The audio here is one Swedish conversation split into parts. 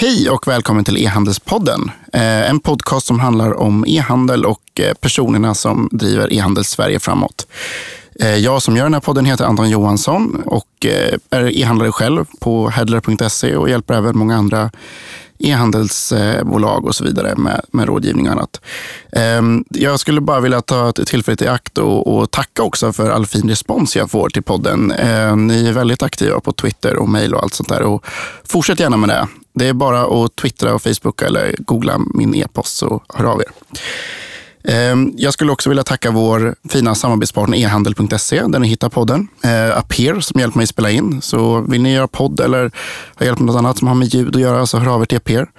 Hej och välkommen till E-handelspodden. Eh, en podcast som handlar om e-handel och eh, personerna som driver e-handel Sverige framåt. Eh, jag som gör den här podden heter Anton Johansson och är e-handlare själv på headler.se och hjälper även många andra e-handelsbolag och så vidare med, med rådgivning och annat. Ehm, jag skulle bara vilja ta tillfället i akt och, och tacka också för all fin respons jag får till podden. Ehm, ni är väldigt aktiva på Twitter och mejl och allt sånt där. Och fortsätt gärna med det. Det är bara att twittra och facebooka eller googla min e-post så hör av er. Ehm, jag skulle också vilja tacka vår fina samarbetspartner ehandel.se där ni hittar podden. Eh, Appear som hjälper mig spela in. Så vill ni göra podd eller ha hjälp med något annat som har med ljud att göra så hör av er till Appear.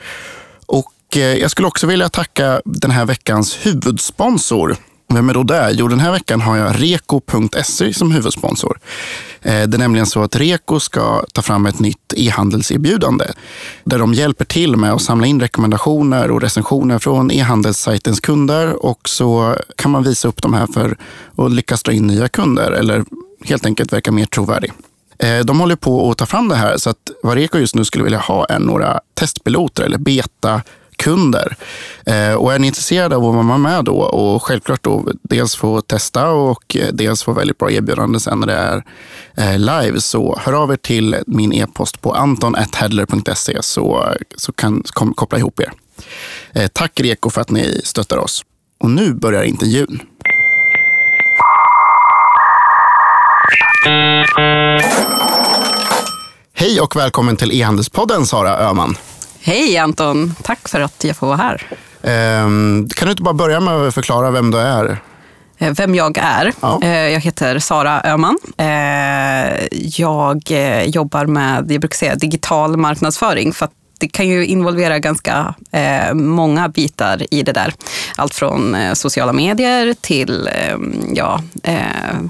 Och eh, jag skulle också vilja tacka den här veckans huvudsponsor vem är då det? Jo, den här veckan har jag Reko.se som huvudsponsor. Eh, det är nämligen så att Reko ska ta fram ett nytt e-handelserbjudande där de hjälper till med att samla in rekommendationer och recensioner från e-handelssajtens kunder och så kan man visa upp de här för att lyckas dra in nya kunder eller helt enkelt verka mer trovärdig. Eh, de håller på att ta fram det här så att vad Reko just nu skulle vilja ha är några testpiloter eller beta kunder. Eh, och är ni intresserade av att vara med då och självklart då dels få testa och eh, dels få väldigt bra erbjudande sen när det är eh, live så hör av er till min e-post på anton.hedler.se så, så kan kom, koppla ihop er. Eh, tack Reko för att ni stöttar oss. Och nu börjar intervjun. Hej och välkommen till e-handelspodden Sara Öhman. Hej Anton, tack för att jag får vara här. Um, kan du inte bara börja med att förklara vem du är? Eh, vem jag är? Ja. Eh, jag heter Sara Öhman. Eh, jag jobbar med, jag brukar säga digital marknadsföring för att det kan ju involvera ganska eh, många bitar i det där. Allt från eh, sociala medier till eh, ja, eh,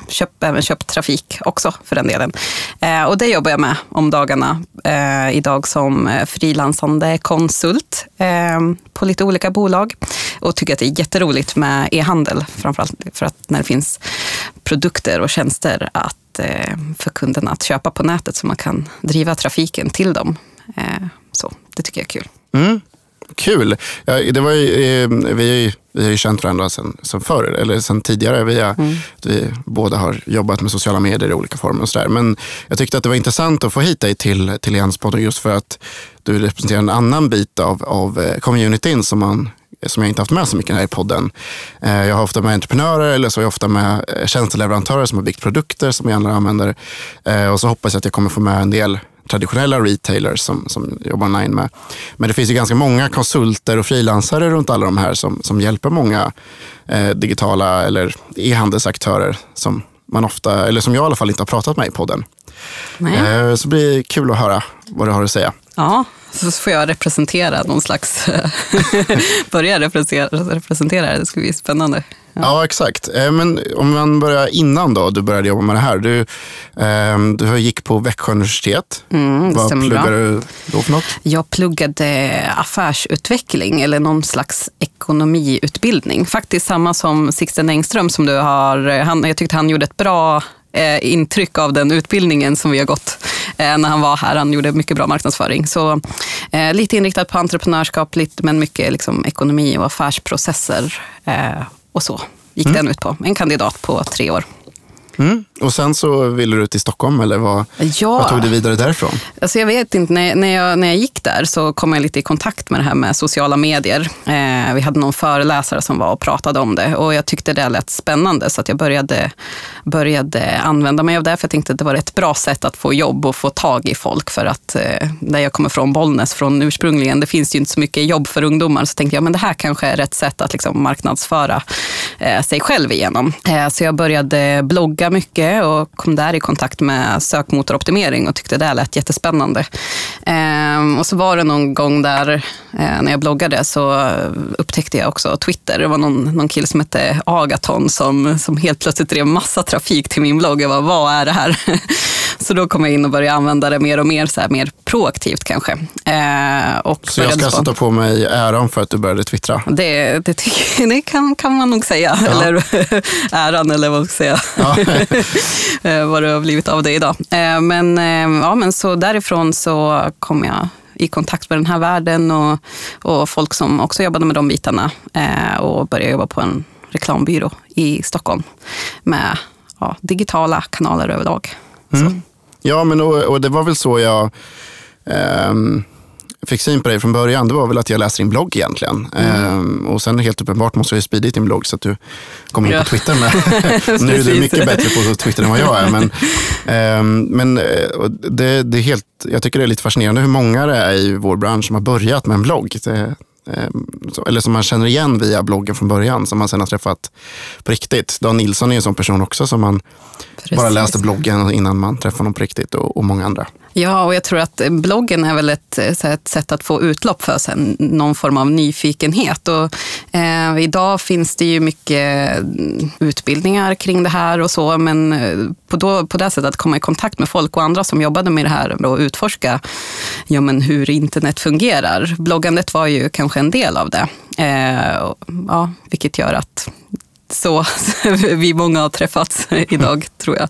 köp, även köptrafik också för den delen. Eh, och det jobbar jag med om dagarna. Eh, idag som eh, frilansande konsult ehm, på lite olika bolag och tycker att det är jätteroligt med e-handel, framförallt för att när det finns produkter och tjänster att eh, för kunderna att köpa på nätet så man kan driva trafiken till dem. Eh, så det tycker jag är kul. Mm. Kul! Ja, det var ju, eh, vi, vi har ju känt varandra sen, sen förr, eller sen tidigare. Vi, har, mm. vi båda har jobbat med sociala medier i olika former. och så där. Men jag tyckte att det var intressant att få hit dig till, till Janspodden just för att du representerar en annan bit av, av eh, communityn som, man, som jag inte haft med så mycket här i podden. Eh, jag har ofta med entreprenörer eller så är jag ofta med tjänsteleverantörer som har byggt produkter som andra använder. Och så hoppas jag att jag kommer få med en del traditionella retailers som, som jobbar online med. Men det finns ju ganska många konsulter och frilansare runt alla de här som, som hjälper många eh, digitala eller e-handelsaktörer som man ofta, eller som jag i alla fall inte har pratat med i podden. Eh, så det blir kul att höra vad du har att säga. Ja, så får jag representera någon slags, börja representera, representera det. Det ska bli spännande. Ja. ja. exakt. Eh, men om man börjar innan då, du började jobba med det här. Du, ehm, du gick på Växjö universitet. Mm, Vad pluggade bra. du då för något? Jag pluggade affärsutveckling eller någon slags ekonomiutbildning. Faktiskt samma som Sixten Engström som du har. Han, jag tyckte han gjorde ett bra eh, intryck av den utbildningen som vi har gått eh, när han var här. Han gjorde mycket bra marknadsföring. Så eh, lite inriktat på entreprenörskap, lite, men mycket liksom, ekonomi och affärsprocesser eh, och så gick mm. den ut på. En kandidat på tre år. Mm. Och sen så ville du till Stockholm eller vad, ja. vad tog du vidare därifrån? Alltså jag vet inte, när, när, jag, när jag gick där så kom jag lite i kontakt med det här med sociala medier. Eh, vi hade någon föreläsare som var och pratade om det och jag tyckte det lät spännande så att jag började, började använda mig av det för jag tänkte att det var ett bra sätt att få jobb och få tag i folk för att eh, där jag kommer från Bollnäs från ursprungligen, det finns ju inte så mycket jobb för ungdomar så tänkte jag men det här kanske är rätt sätt att liksom marknadsföra eh, sig själv igenom. Eh, så jag började blogga mycket och kom där i kontakt med sökmotoroptimering och tyckte det lät jättespännande. Ehm, och så var det någon gång där eh, när jag bloggade så upptäckte jag också Twitter. Det var någon, någon kille som hette Agaton som, som helt plötsligt drev massa trafik till min blogg. Jag bara, vad är det här? Så då kom jag in och började använda det mer och mer, så här, mer proaktivt kanske. Eh, och så jag ska sätta på mig äran för att du började twittra? Det, det, det kan, kan man nog säga. Ja. Eller äran eller vad ska jag säga. Ja. Eh, vad det har blivit av det idag. Eh, men, eh, ja, men så därifrån så kom jag i kontakt med den här världen och, och folk som också jobbade med de bitarna och började jobba på en reklambyrå i Stockholm med ja, digitala kanaler överlag. Mm. Ja, men och, och, det var väl så jag um fick syn på dig från början, det var väl att jag läste din blogg egentligen. Mm. Ehm, och sen helt uppenbart måste jag ju spridit din blogg så att du kom in ja. på Twitter. Med. nu är du mycket bättre på Twitter än vad jag är. Men, ehm, men eh, det, det, är helt, jag tycker det är lite fascinerande hur många det är i vår bransch som har börjat med en blogg. Det, eller som man känner igen via bloggen från början, som man sen har träffat på riktigt. Dan Nilsson är en sån person också som man Precis. bara läste bloggen innan man träffade honom på riktigt och, och många andra. Ja, och jag tror att bloggen är väl ett, ett sätt att få utlopp för sen, någon form av nyfikenhet. Och, eh, idag finns det ju mycket utbildningar kring det här och så, men eh, på, då, på det sättet att komma i kontakt med folk och andra som jobbade med det här och utforska ja, men hur internet fungerar. Bloggandet var ju kanske en del av det, eh, ja, vilket gör att så vi många har träffats idag, tror jag.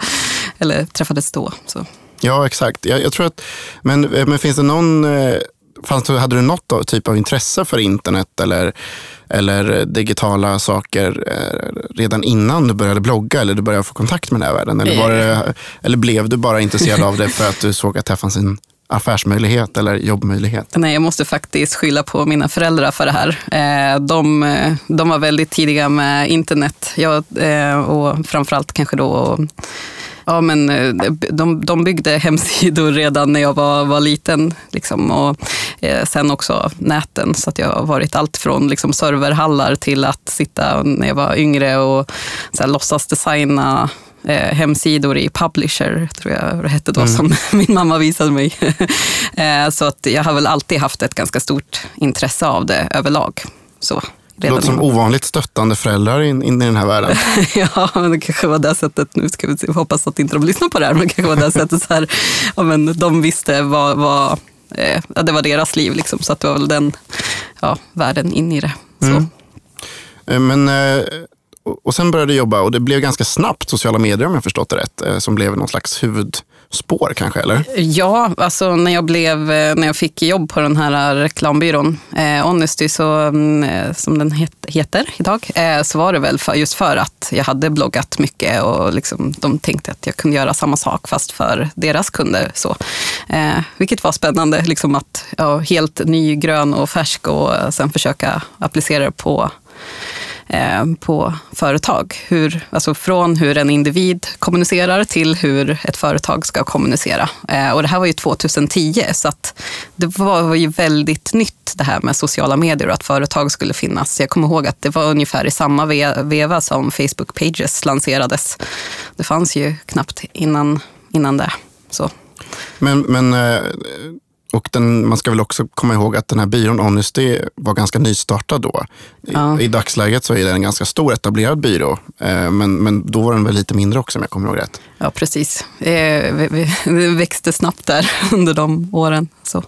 Eller träffades då. Så. Ja, exakt. Jag, jag tror att, men, men finns det någon, eh, fanns hade du något typ av intresse för internet eller, eller digitala saker eh, redan innan du började blogga eller du började få kontakt med den här världen? Eller, det, eller blev du bara intresserad av det för att du såg att det fanns en affärsmöjlighet eller jobbmöjlighet? Nej, jag måste faktiskt skylla på mina föräldrar för det här. Eh, de, de var väldigt tidiga med internet jag, eh, och framförallt kanske då Ja, men eh, de, de byggde hemsidor redan när jag var, var liten. Liksom, och eh, sen också näten. Så att jag har varit allt från liksom, serverhallar till att sitta när jag var yngre och så här, låtsas designa eh, hemsidor i Publisher, tror jag det hette då, mm. som min mamma visade mig. eh, så att jag har väl alltid haft ett ganska stort intresse av det överlag. Så. Det låter som ovanligt stöttande föräldrar in, in i den här världen. ja, men det kanske var det sättet, nu ska vi se, hoppas att inte de lyssnar på det här, men det kanske var det sättet så här, ja, men de visste vad, vad eh, ja, det var deras liv, liksom, så att det var väl den ja, världen in i det. Så. Mm. Eh, men, eh, och sen började du jobba och det blev ganska snabbt sociala medier om jag förstått det rätt, eh, som blev någon slags huvudspår kanske, eller? Ja, alltså när jag, blev, eh, när jag fick jobb på den här eh, reklambyrån, eh, Honesty, så, mm, som den het, heter idag, eh, så var det väl för, just för att jag hade bloggat mycket och liksom, de tänkte att jag kunde göra samma sak fast för deras kunder. Så. Eh, vilket var spännande, liksom att ja, helt ny, grön och färsk och sen försöka applicera det på Eh, på företag. Hur, alltså från hur en individ kommunicerar till hur ett företag ska kommunicera. Eh, och det här var ju 2010, så att det var ju väldigt nytt det här med sociala medier och att företag skulle finnas. Jag kommer ihåg att det var ungefär i samma veva som Facebook Pages lanserades. Det fanns ju knappt innan, innan det. Så. Men, men eh, och den, man ska väl också komma ihåg att den här byrån Honesty var ganska nystartad då. Ja. I, I, dagsläget så är det en ganska stor etablerad byrå, eh, men, men då var den väl lite mindre också om jag kommer ihåg rätt. Ja, precis. Eh, vi, vi, växte snabbt där under de åren. Så.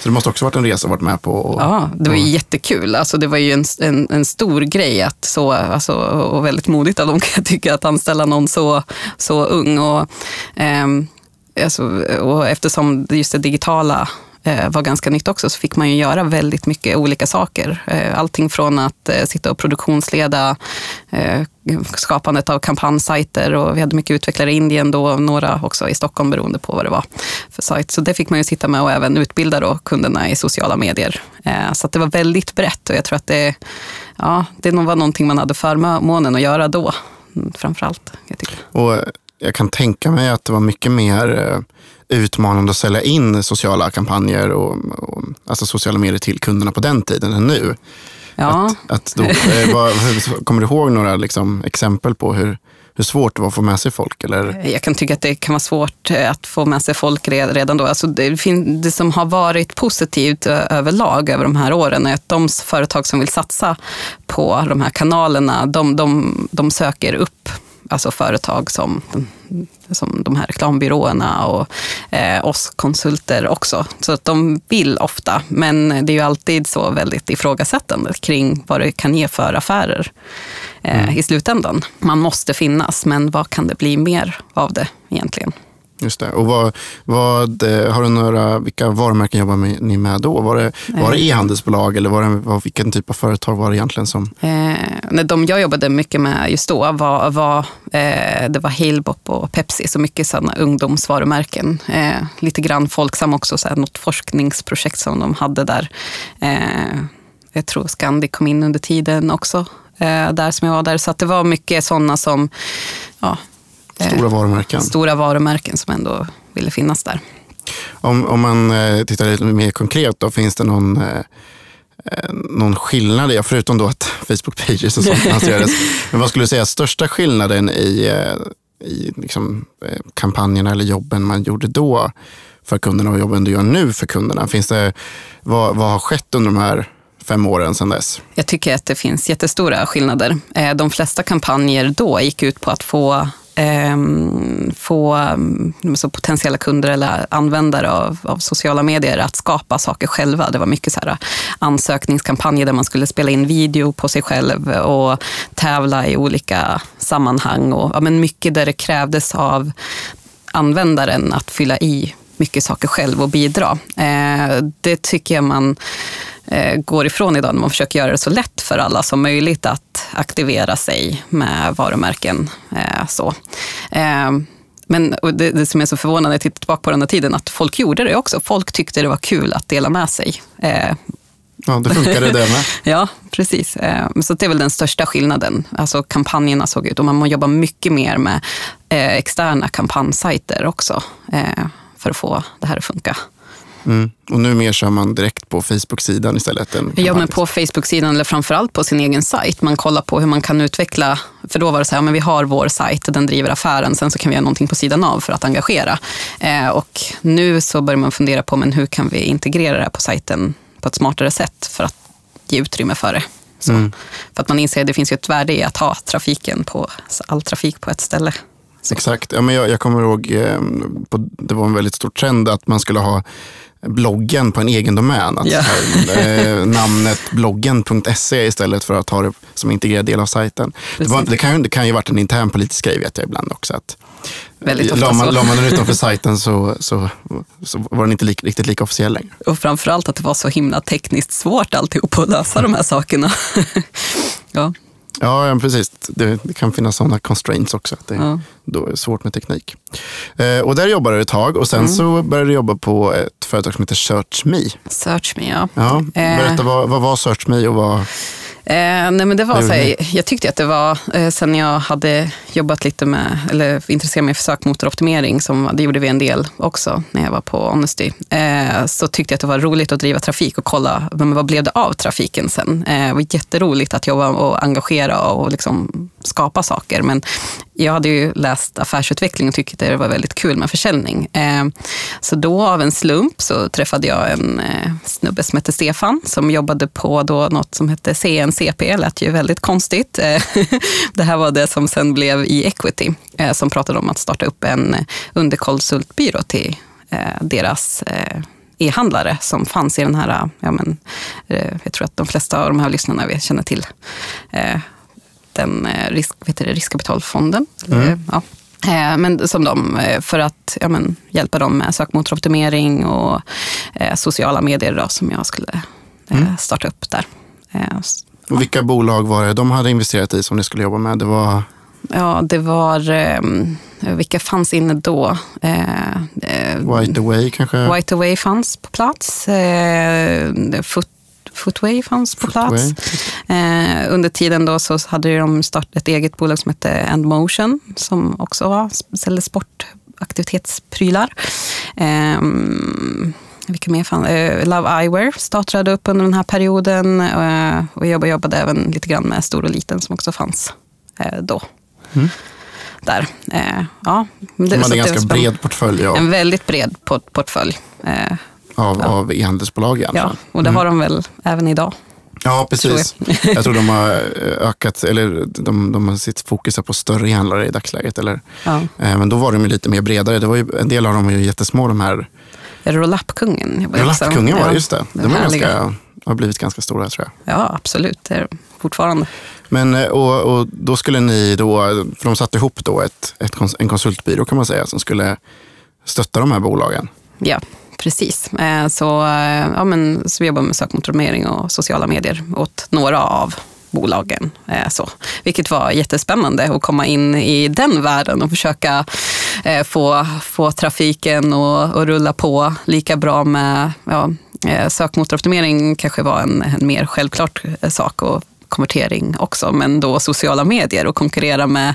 Så det måste också varit en resa att varit med på? Och, ja, det var och... jättekul. Alltså, det var ju en, en, en, stor grej att så, alltså, och väldigt modigt av dem kan jag tycka, att anställa någon så, så ung. Och, ehm, alltså, och eftersom just det digitala eh, var ganska nytt också, så fick man ju göra väldigt mycket olika saker. Eh, allting från att eh, sitta och produktionsleda skapandet av kampanjsajter och vi hade mycket utvecklare i Indien då, några också i Stockholm beroende på vad det var för sajt. Så det fick man ju sitta med och även utbilda då kunderna i sociala medier. Så det var väldigt brett och jag tror att det, ja, det var någonting man hade förmånen att göra då framförallt. framför allt. Jag tycker. Och jag kan tänka mig att det var mycket mer eh, utmanande att sälja in sociala kampanjer och, och alltså sociala medier till kunderna på den tiden än nu. Ja. Att, att då, eh, vad, kommer du ihåg några liksom, exempel på hur, hur svårt det var att få med sig folk? Eller? Jag kan tycka att det kan vara svårt eh, att få med sig folk redan då. Alltså det, det som har varit positivt överlag över de här åren är att de företag som vill satsa på de här kanalerna, de, de, de söker upp alltså företag som, som de här reklambyråerna och eh, oss konsulter också. Så att de vill ofta, men det är ju alltid så väldigt ifrågasättande kring vad det kan ge för affärer eh, mm. i slutändan. Man måste finnas, men vad kan det bli mer av det egentligen? Just det. Och vad, vad, eh, har du några, vilka varumärken jobbar ni med då? Var det, var det e-handelsbolag eller var det, var, vilken typ av företag var det egentligen? som? Eh, de jag jobbade mycket med just då var, var eh, det var Halebop och Pepsi, så mycket sådana ungdomsvarumärken. Eh, lite grann Folksam också, så här, något forskningsprojekt som de hade där. Eh, jag tror Scandic kom in under tiden också, eh, där som jag var där. Så det var mycket sådana som ja, Stora varumärken. Stora varumärken som ändå ville finnas där. Om, om man eh, tittar lite mer konkret, då, finns det någon, eh, eh, någon skillnad, ja, förutom då att Facebook Pages och sånt lanserades. Men vad skulle du säga största skillnaden i, i liksom, kampanjerna eller jobben man gjorde då för kunderna och jobben du gör nu för kunderna? Finns det, vad, vad har skett under de här fem åren sedan dess? Jag tycker att det finns jättestora skillnader. De flesta kampanjer då gick ut på att få eh, få mm, så potentiella kunder eller användare av, av, sociala medier att skapa saker själva. Det var mycket så här äh, ansökningskampanjer där man skulle spela in video på sig själv och tävla i olika sammanhang. Och, ja, men mycket där det krävdes av användaren att fylla i mycket saker själv och bidra. Eh, det tycker jag man går ifrån idag när man försöker göra det så lätt för alla som möjligt att aktivera sig med varumärken. Eh, så. Men det, det, som är så förvånande jag tittar tillbaka på den här tiden, att folk gjorde det också. Folk tyckte det var kul att dela med sig. Ja, det funkade det med. ja, precis. Så det är väl den största skillnaden. Alltså kampanjerna såg ut och man jobbar mycket mer med externa kampanjsajter också för att få det här att funka. Mm. Och nu mer kör man direkt på Facebook-sidan istället? Än ja, men på Facebook-sidan eller framförallt på sin egen sajt. Man kollar på hur man kan utveckla, för då var det så här, men vi har vår sajt, den driver affären, sen så kan vi göra någonting på sidan av för att engagera. Eh, och nu så börjar man fundera på, men hur kan vi integrera det här på sajten på ett smartare sätt för att ge utrymme för det. Mm. För att man inser att det finns ju ett värde i att ha trafiken på, all trafik på ett ställe. Så. Exakt. Ja, men jag, jag kommer ihåg, eh, på, det var en väldigt stor trend att man skulle ha bloggen på en egen domän. Att yeah. här, namnet bloggen.se istället för att ha det som integrerad del av sajten. Det, var, det, kan, det kan ju varit en intern politisk grej vet jag ibland också. Att, Väldigt ofta la, man, la man den utanför sajten så, så, så var den inte li, riktigt lika officiell längre. Och framförallt att det var så himla tekniskt svårt alltihop att lösa de här sakerna. ja. Ja, precis. Det, det, kan finnas sådana constraints också. Att det ja. då är svårt med teknik. Eh, och där jobbade du ett tag och sen mm. så började du jobba på ett företag som heter SearchMe. SearchMe, ja. ja berätta, eh. vad, vad var SearchMe och vad... Eh, nej men det var så här, jag tyckte att det var, eh, sen jag hade jobbat lite med, eller intresserat mig för sökmotoroptimering, som, det gjorde vi en del också när jag var på Honesty, eh, så tyckte jag att det var roligt att driva trafik och kolla men vad blev det av trafiken sen. Eh, det var jätteroligt att jobba och engagera och liksom skapa saker. Men jag hade ju läst affärsutveckling och tyckte det var väldigt kul med försäljning. Eh, så då av en slump så träffade jag en eh, snubbe som hette Stefan som jobbade på då något som hette CNCP, lät ju väldigt konstigt. Eh, det här var det som sen blev i Equity som pratade om att starta upp en underkonsultbyrå till deras e-handlare som fanns i den här, ja men, jag tror att de flesta av de här lyssnarna känner till den eh, risk, vet det, riskkapitalfonden. Mm. Ja. Eh, men som de, eh, för att ja, men, hjälpa dem med sökmotoroptimering och eh, sociala medier då, som jag skulle mm. starta upp där. och vilka bolag var det de hade investerat i som ni skulle jobba med? Det var... Ja, det var, vilka fanns inne då? White Away kanske? White Away fanns på plats. Foot Footway fanns på Footway. plats. Eh, under tiden då så hade de startat ett eget bolag som hette Endmotion som också var, sålde sportaktivitetsprylar. Eh, vilka mer fanns? Eh, Love Eyewear startade upp under den här perioden eh, och jag jobbade även lite grann med Stor och Liten som också fanns eh, då. Mm där. Eh, ja, det, de hade en ganska bred portfölj. Ja. En väldigt bred portfölj. Eh, av, ja. av e-handelsbolag. Ja, och det har de väl även idag. Ja, precis. Tror jag. jag. tror de har eh, ökat, eller de, de har sitt fokus på större e-handlare i dagsläget. Eller, ja. Eh, men då var de lite mer bredare. Det var ju, en del av dem var ju jättesmå, de här. Roll-up-kungen. Roll-up-kungen var det, just det. De är ganska, har blivit ganska stora tror jag. Ja, absolut. Det är fortfarande. Men, eh, och, och då skulle ni då, för de satte ihop då ett, ett, en konsultbyrå kan man säga, som skulle stötta de här bolagen. Ja, precis. Eh, så, eh, ja, men, så vi jobbar med sökmotoroptimering och sociala medier åt några av bolagen. Eh, så. Vilket var jättespännande att komma in i den världen och försöka få, få trafiken att rulla på lika bra med ja, sökmotoroptimering kanske var en, en mer självklart sak att konvertering också, men då sociala medier och konkurrera med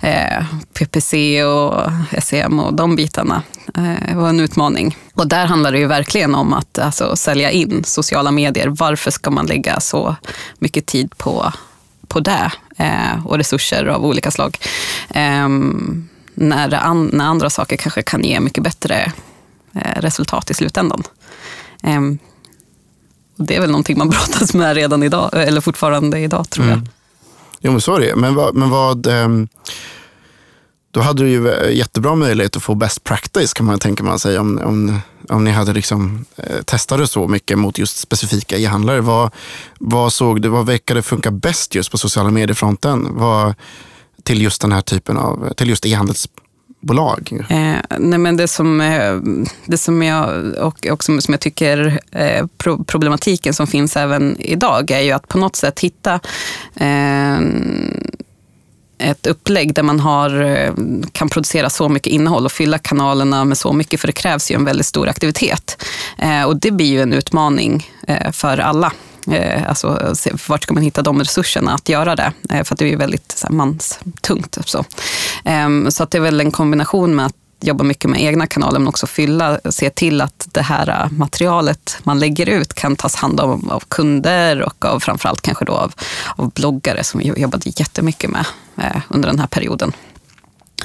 eh, PPC och SEM och de bitarna eh, var en utmaning. Och där handlar det ju verkligen om att alltså, sälja in sociala medier. Varför ska man lägga så mycket tid på, på det eh, och resurser av olika slag? Eh, när, an, när andra saker kanske kan ge mycket bättre eh, resultat i slutändan. Ehm, och det är väl någonting man brottas med redan idag, eller fortfarande idag tror jag. Mm. Jo, men så är det. Men vad, men vad ehm, då hade du ju jättebra möjlighet att få best practice kan man tänka man sig om, om, om ni hade liksom, eh, testade så mycket mot just specifika e-handlare. Vad, vad såg du, vad verkade funka bäst just på sociala medier-fronten? Vad, till just den här typen av, till just e-handels bolag? Eh, nej men det som, eh, det som jag, och också som jag tycker eh, pro, problematiken som finns även idag är ju att på något sätt hitta eh, ett upplägg där man har, eh, kan producera så mycket innehåll och fylla kanalerna med så mycket, för det krävs ju en väldigt stor aktivitet. Eh, och det blir ju en utmaning eh, för alla. Eh, alltså, vart ska man hitta de resurserna att göra det? Eh, för att det är väldigt så här, manstungt. Så. Ehm, så att det är väl en kombination med att jobba mycket med egna kanaler men också fylla, se till att det här eh, materialet man lägger ut kan tas hand om av kunder och av framförallt kanske då av, av bloggare som vi jobbade jättemycket med under den här perioden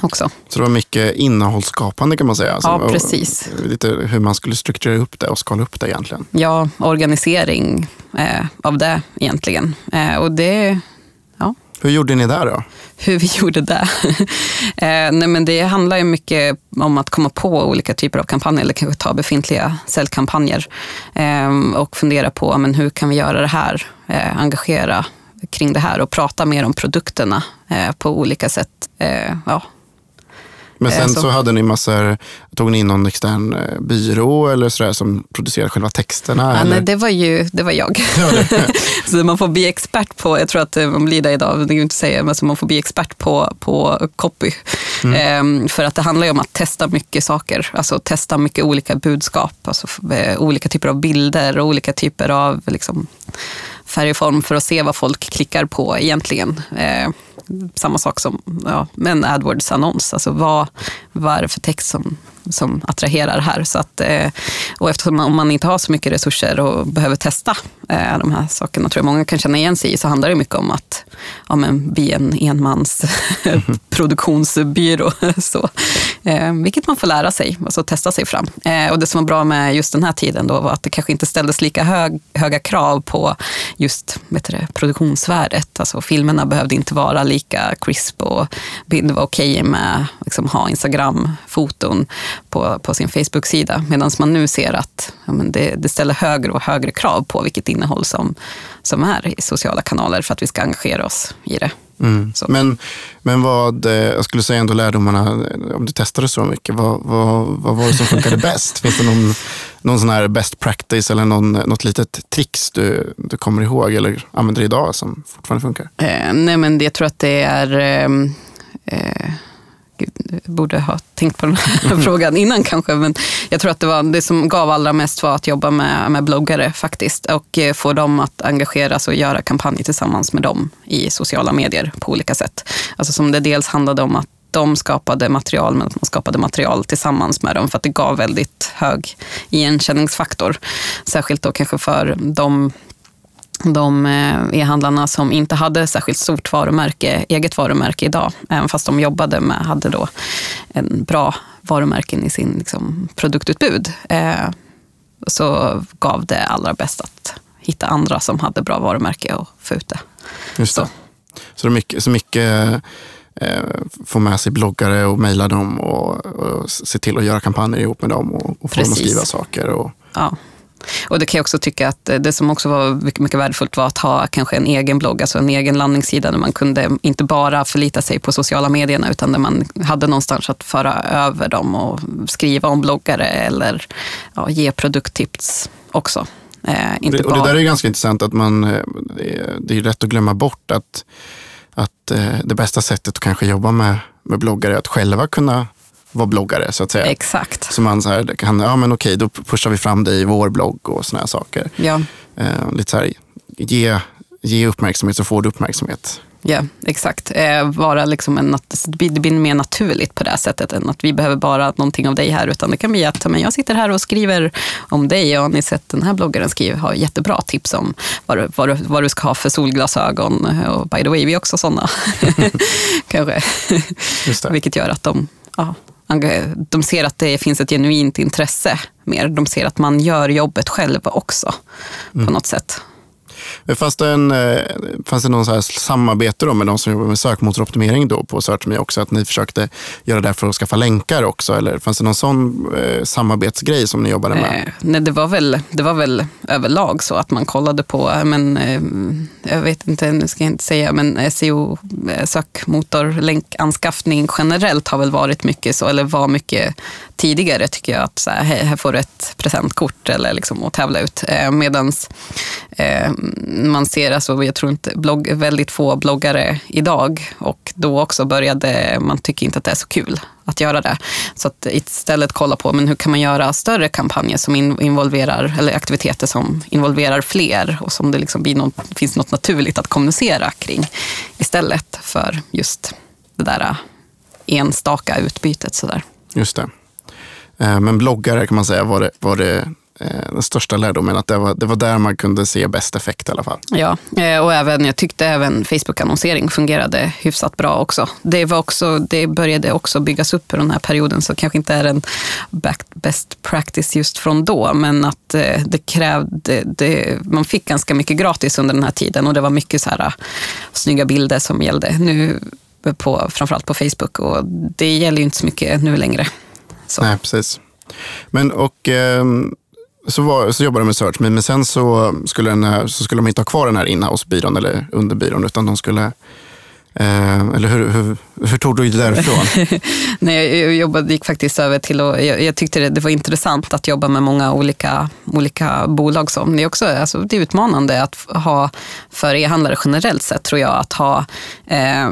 också. Så det var mycket innehållsskapande kan man säga? Ja, precis. Lite hur man skulle strukturera upp det och skala upp det egentligen? Ja, organisering eh, av det egentligen. Eh, och det, ja. Hur gjorde ni där då? Hur vi gjorde det? eh, nej, men det handlar ju mycket om att komma på olika typer av kampanjer, eller kanske ta befintliga säljkampanjer eh, och fundera på men hur kan vi göra det här, eh, engagera kring det här och prata mer om produkterna eh, på olika sätt. ja, men sen så. så hade ni massor, tog ni in någon extern eh, byrå eller sådär som producerade själva texterna? Ja, nej, det var ju det var jag. så man får bli expert på, jag tror att eh, man blir det idag, det går inte att säga, men så man får bli expert på, på copy. Mm. Ehm, för att det handlar ju om att testa mycket saker, alltså testa mycket olika budskap, alltså eh, olika typer av bilder och olika typer av liksom, färg och form för att se vad folk klickar på egentligen. Ehm, samma sak som ja, med en AdWords-annons. Alltså vad, vad är det för text som, som attraherar här? Så att, eh, och eftersom man, om man inte har så mycket resurser och behöver testa eh, de här sakerna, tror jag många kan känna igen sig i, så handlar det mycket om att ja, men, bli en enmans produktionsbyrå. så, eh, vilket man får lära sig, alltså testa sig fram. Eh, och det som var bra med just den här tiden då var att det kanske inte ställdes lika hög, höga krav på just vet du, produktionsvärdet. Alltså filmerna behövde inte vara lika crisp och det var okej okay med att liksom, ha Instagram-foton på, på sin Facebook-sida. Medan man nu ser att ja, men det, det, ställer högre och högre krav på vilket innehåll som, som är i sociala kanaler för att vi ska engagera oss i det. Mm. Men, men vad, eh, jag skulle säga ändå lärdomarna, eh, om du testade så mycket, vad, vad, vad var det som funkade bäst? Finns det någon, någon sån här best practice eller någon, något litet tricks du, du kommer ihåg eller använder idag som fortfarande funkar? Eh, nej men jag tror att det är ehm, eh, Gud, borde ha tänkt på den här frågan innan kanske, men jag tror att det, var, det som gav allra mest var att jobba med, med bloggare faktiskt och eh, få dem att engageras och göra kampanjer tillsammans med dem i sociala medier på olika sätt. Alltså som det dels handlade om att de skapade material, men att man skapade material tillsammans med dem för att det gav väldigt hög igenkänningsfaktor. Särskilt då kanske för de de eh, e-handlarna som inte hade särskilt stort varumärke, eget varumärke idag, även fast de jobbade med, hade då en bra varumärken i sin liksom, produktutbud, eh, så gav det allra bäst att hitta andra som hade bra varumärke och få ut det. Just det. Så, så det mycket, så mycket eh, få med sig bloggare och mejla dem och, och, se till att göra kampanjer ihop med dem och, och få dem att skriva saker. Och... Ja. Och det kan jag också tycka att det som också var mycket, mycket värdefullt var att ha kanske en egen blogg, alltså en egen landningssida där man kunde inte bara förlita sig på sociala medierna utan där man hade någonstans att föra över dem och skriva om bloggare eller ja, ge produkttips också. Eh, inte och det där är ganska intressant att man, eh, det är lätt att glömma bort att, att eh, det bästa sättet att kanske jobba med, med bloggare är att själva kunna vara bloggare så att säga. Exakt. Så man så här, kan, ja men okej, då pushar vi fram dig i vår blogg och såna här saker. Ja. Eh, lite så här, ge, ge uppmärksamhet så får du uppmärksamhet. Ja, exakt. Eh, vara liksom en, det blir mer naturligt på det sättet än att vi behöver bara någonting av dig här. Utan det kan bli att men jag sitter här och skriver om dig och har ni sett den här bloggaren skriver, har jättebra tips om vad du, vad, du, vad du ska ha för solglasögon. Och by the way, vi är också sådana. Kanske. Vilket gör att de ja, de ser att det finns ett genuint intresse mer. De ser att man gör jobbet själv också mm. på något sätt. Fanns det, en, eh, fanns det någon så här samarbete då med de som jobbar med sökmotoroptimering då på SearchMe också? Att ni försökte göra det för att skaffa länkar också? Eller fanns det någon sån eh, samarbetsgrej som ni jobbade med? Eh, nej, det var, väl, det var väl överlag så att man kollade på, men, eh, jag vet inte, nu ska jag inte säga, men SEO, eh, sökmotorlänkanskaffning generellt har väl varit mycket så, eller var mycket tidigare tycker jag att så här, här får du ett presentkort eller liksom att tävla ut. Eh, medans eh, man ser, alltså, jag tror inte, blogg, väldigt få bloggare idag och då också började, man tycker inte att det är så kul att göra det. Så att istället kolla på men hur kan man göra större kampanjer som involverar, eller aktiviteter som involverar fler och som det liksom blir något, finns något naturligt att kommunicera kring istället för just det där äh, enstaka utbytet. Sådär. Just det. Eh, men bloggare kan man säga var det, var det den största lärdomen, att det var, det var där man kunde se bäst effekt i alla fall. Ja, eh, och även, jag tyckte även Facebook-annonsering fungerade hyfsat bra också. Det, var också. det började också byggas upp i den här perioden, så kanske inte är en best practice just från då, men att eh, det krävde, det, man fick ganska mycket gratis under den här tiden och det var mycket så här, snygga bilder som gällde. Nu på, framförallt på Facebook och det gäller ju inte så mycket nu längre. Så. Nej, precis. Men och eh, så, var, så jobbade de med search, men, men sen så skulle, den här, så skulle de inte ha kvar den här inhouse-byrån eller underbyrån, utan de skulle Eh, eller hur, hur, hur tog du det därifrån? Nej, jag jobbade, gick faktiskt över till och jag, jag, tyckte det, det, var intressant att jobba med många olika, olika bolag. Som. Det, är också, alltså, det är utmanande att ha, för e-handlare generellt sett, tror jag, att ha eh,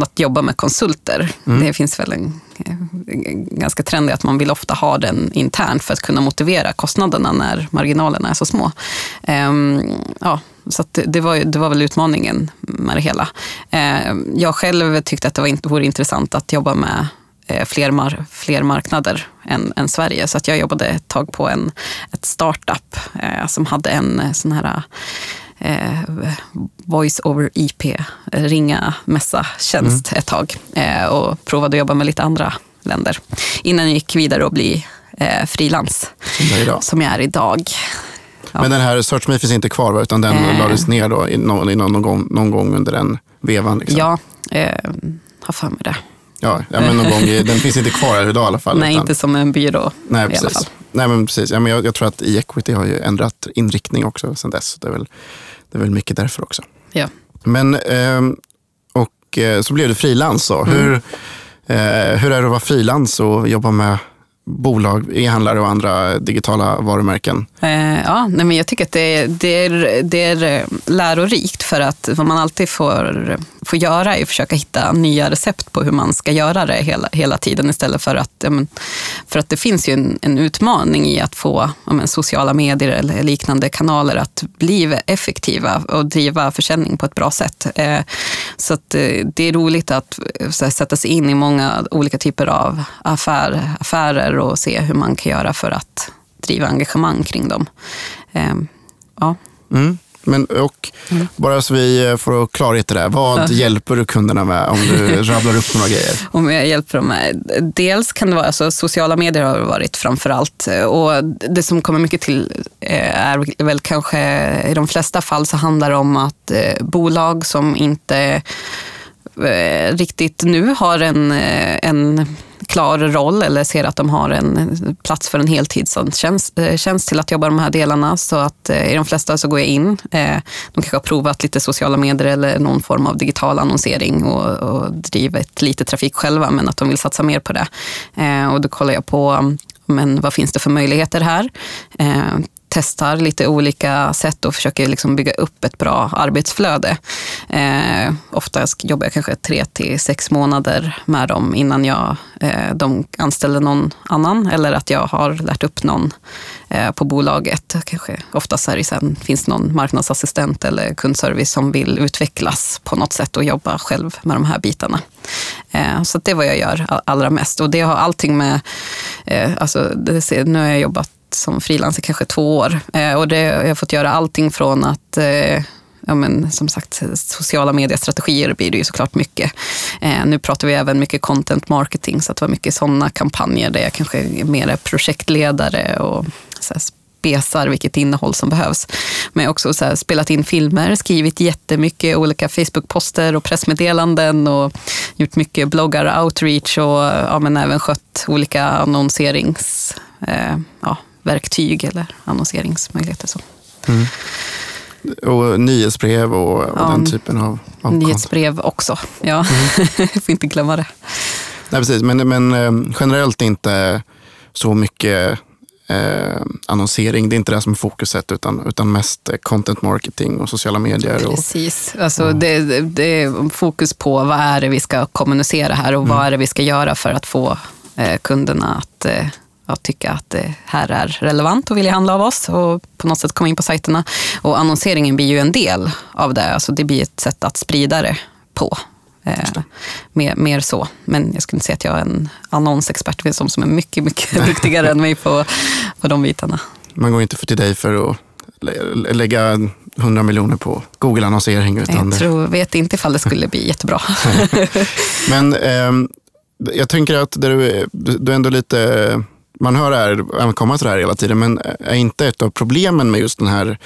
att jobba med konsulter. Mm. Det finns väl en, en ganska trendig att man vill ofta ha den internt för att kunna motivera kostnaderna när marginalerna är så små. Um, ja, så det, var, det var väl utmaningen med det hela. Uh, jag själv tyckte att det var, vore intressant att jobba med eh, fler, mar fler marknader än, än, Sverige. Så att jag jobbade ett tag på en, ett startup eh, som hade en eh, sån här eh, voice over IP, ringa mässa-tjänst mm. ett tag eh, och provade att jobba med lite andra länder innan jag gick vidare och bli eh, frilans som, som jag är idag. Ja. Men den här SearchMe finns inte kvar utan den eh. lades ner då, någon, någon, gång, någon gång under den vevan? Liksom. Ja, eh, har för mig det. Ja, ja men någon gång, den finns inte kvar idag i alla fall. Nej, utan, inte som en byrå nej, precis. Nej, men precis. Ja, men jag, jag tror att e-equity har ju ändrat inriktning också sedan dess. Det är väl det är väl mycket därför också. Ja. Men, ehm, och eh, så blev du frilans. Mm. Hur, eh, hur är det att vara frilans och jobba med bolag, e-handlare och andra digitala varumärken? Eh, ja, nej men jag tycker att det, det, är, det är eh, lärorikt för att vad man alltid får, får göra är att försöka hitta nya recept på hur man ska göra det hela, hela tiden istället för att, för att det finns ju en, en utmaning i att få men, sociala medier eller liknande kanaler att bli effektiva och driva försäljning på ett bra sätt. Eh, så att eh, det är roligt att eh, sätta sig in i många olika typer av affär, affärer och se hur man kan göra för att driva engagemang kring dem. Eh, ja. Mm. Men, och mm. Bara så vi får klarhet i det, vad ja. hjälper du kunderna med om du rabblar upp några grejer? Om jag hjälper dem med? Dels kan det vara, alltså, sociala medier har varit framför allt. Och det som kommer mycket till eh, är väl kanske, i de flesta fall så handlar det om att eh, bolag som inte eh, riktigt nu har en, en klar roll eller ser att de har en plats för en heltidstjänst eh, till att jobba de här delarna. Så att eh, i de flesta så går jag in. Eh, de kanske har provat lite sociala medier eller någon form av digital annonsering och, och drivit lite trafik själva men att de vill satsa mer på det. Och då kollar jag på mm, men vad finns det för möjligheter här? Testar lite olika sätt och försöker liksom bygga upp ett bra arbetsflöde. Eh, oftast jobbar jag kanske tre till sex månader med dem innan jag, eh, de anställer någon annan eller att jag har lärt upp någon eh, på bolaget. Kanske oftast här det sen, finns någon marknadsassistent eller kundservice som vill utvecklas på något sätt och jobba själv med de här bitarna. Eh, så det är vad jag gör allra mest och det har allting med, eh, alltså, det, nu har jag jobbat som frilans i kanske två år. Eh, och det, jag har fått göra allting från att eh, ja, men, som sagt, sociala mediestrategier blir det ju såklart mycket. Eh, nu pratar vi även mycket content marketing, så att det var mycket sådana kampanjer där jag kanske är mer projektledare och så här, spesar vilket innehåll som behövs. Men jag har också så här, spelat in filmer, skrivit jättemycket olika Facebook-poster och pressmeddelanden och gjort mycket bloggar, outreach och ja, men även skött olika annonserings eh, ja, verktyg eller annonseringsmöjligheter. Så. Mm. Och nyhetsbrev och, och ja, den typen av, av Nyhetsbrev också, ja. Mm. får inte glömma det. Nej, precis. Men, men eh, generellt inte så mycket eh, annonsering. Det är inte det som är fokuset utan, utan mest content marketing och sociala medier. Och, Precis. Alltså, och, det, det, är fokus på vad är det vi ska kommunicera här och mm. vad är det vi ska göra för att få eh, kunderna att eh, att tycka att det här är relevant och vilja handla av oss och på något sätt komma in på sajterna. Och annonseringen blir ju en del av det. Alltså det blir ett sätt att sprida det på. Eh, mer, mer, så. Men jag skulle inte säga att jag är en annonsexpert. Det finns de som är mycket, mycket duktigare än mig på, på de bitarna. Man går inte för till dig för att lägga 100 miljoner på Google-annonsering. jag tror, vet inte ifall det skulle bli jättebra. Men eh, jag tänker att du, du är ändå lite man hör det här, komma till det här hela tiden, men är inte ett av problemen med just den här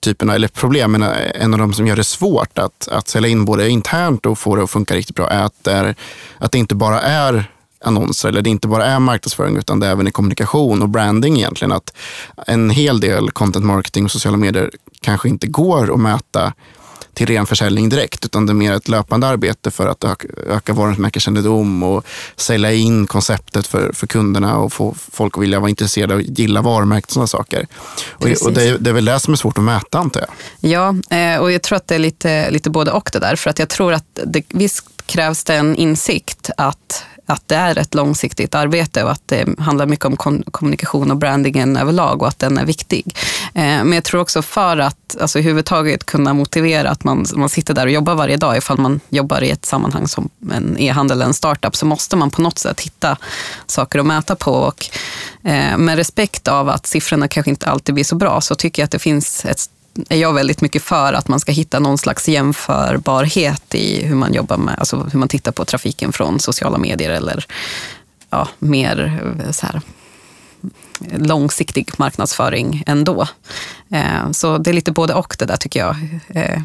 typen av, eller problemen, eh, en av de som gör det svårt att, att sälja in både internt och få det att funka riktigt bra, är att det, är, att det inte bara är annonser eller det inte bara är marknadsföring utan det är även i kommunikation och branding egentligen. Att en hel del content marketing och sociala medier kanske inte går att mäta till ren försäljning direkt, utan det är mer ett löpande arbete för att öka, öka varumärkeskännedom och sälja in konceptet för, för kunderna och få folk att vilja vara intresserade och gilla varumärket och sådana saker. Och, och det, är, det, är väl det som är svårt att mäta antar jag? Ja, eh, och jag tror att det är lite, lite både och det där. För att jag tror att det, visst krävs det en insikt att att det är ett långsiktigt arbete och att det handlar mycket om kommunikation och brandingen överlag och att den är viktig. Eh, men jag tror också för att alltså, överhuvudtaget kunna motivera att man, man sitter där och jobbar varje dag, ifall man jobbar i ett sammanhang som en e-handel eller en startup, så måste man på något sätt hitta saker att mäta på. Och, eh, med respekt av att siffrorna kanske inte alltid blir så bra, så tycker jag att det finns ett är jag väldigt mycket för att man ska hitta någon slags jämförbarhet i hur man jobbar med, alltså hur man tittar på trafiken från sociala medier eller ja, mer eh, så här, långsiktig marknadsföring ändå. Eh, så det är lite både och det där tycker jag. Eh,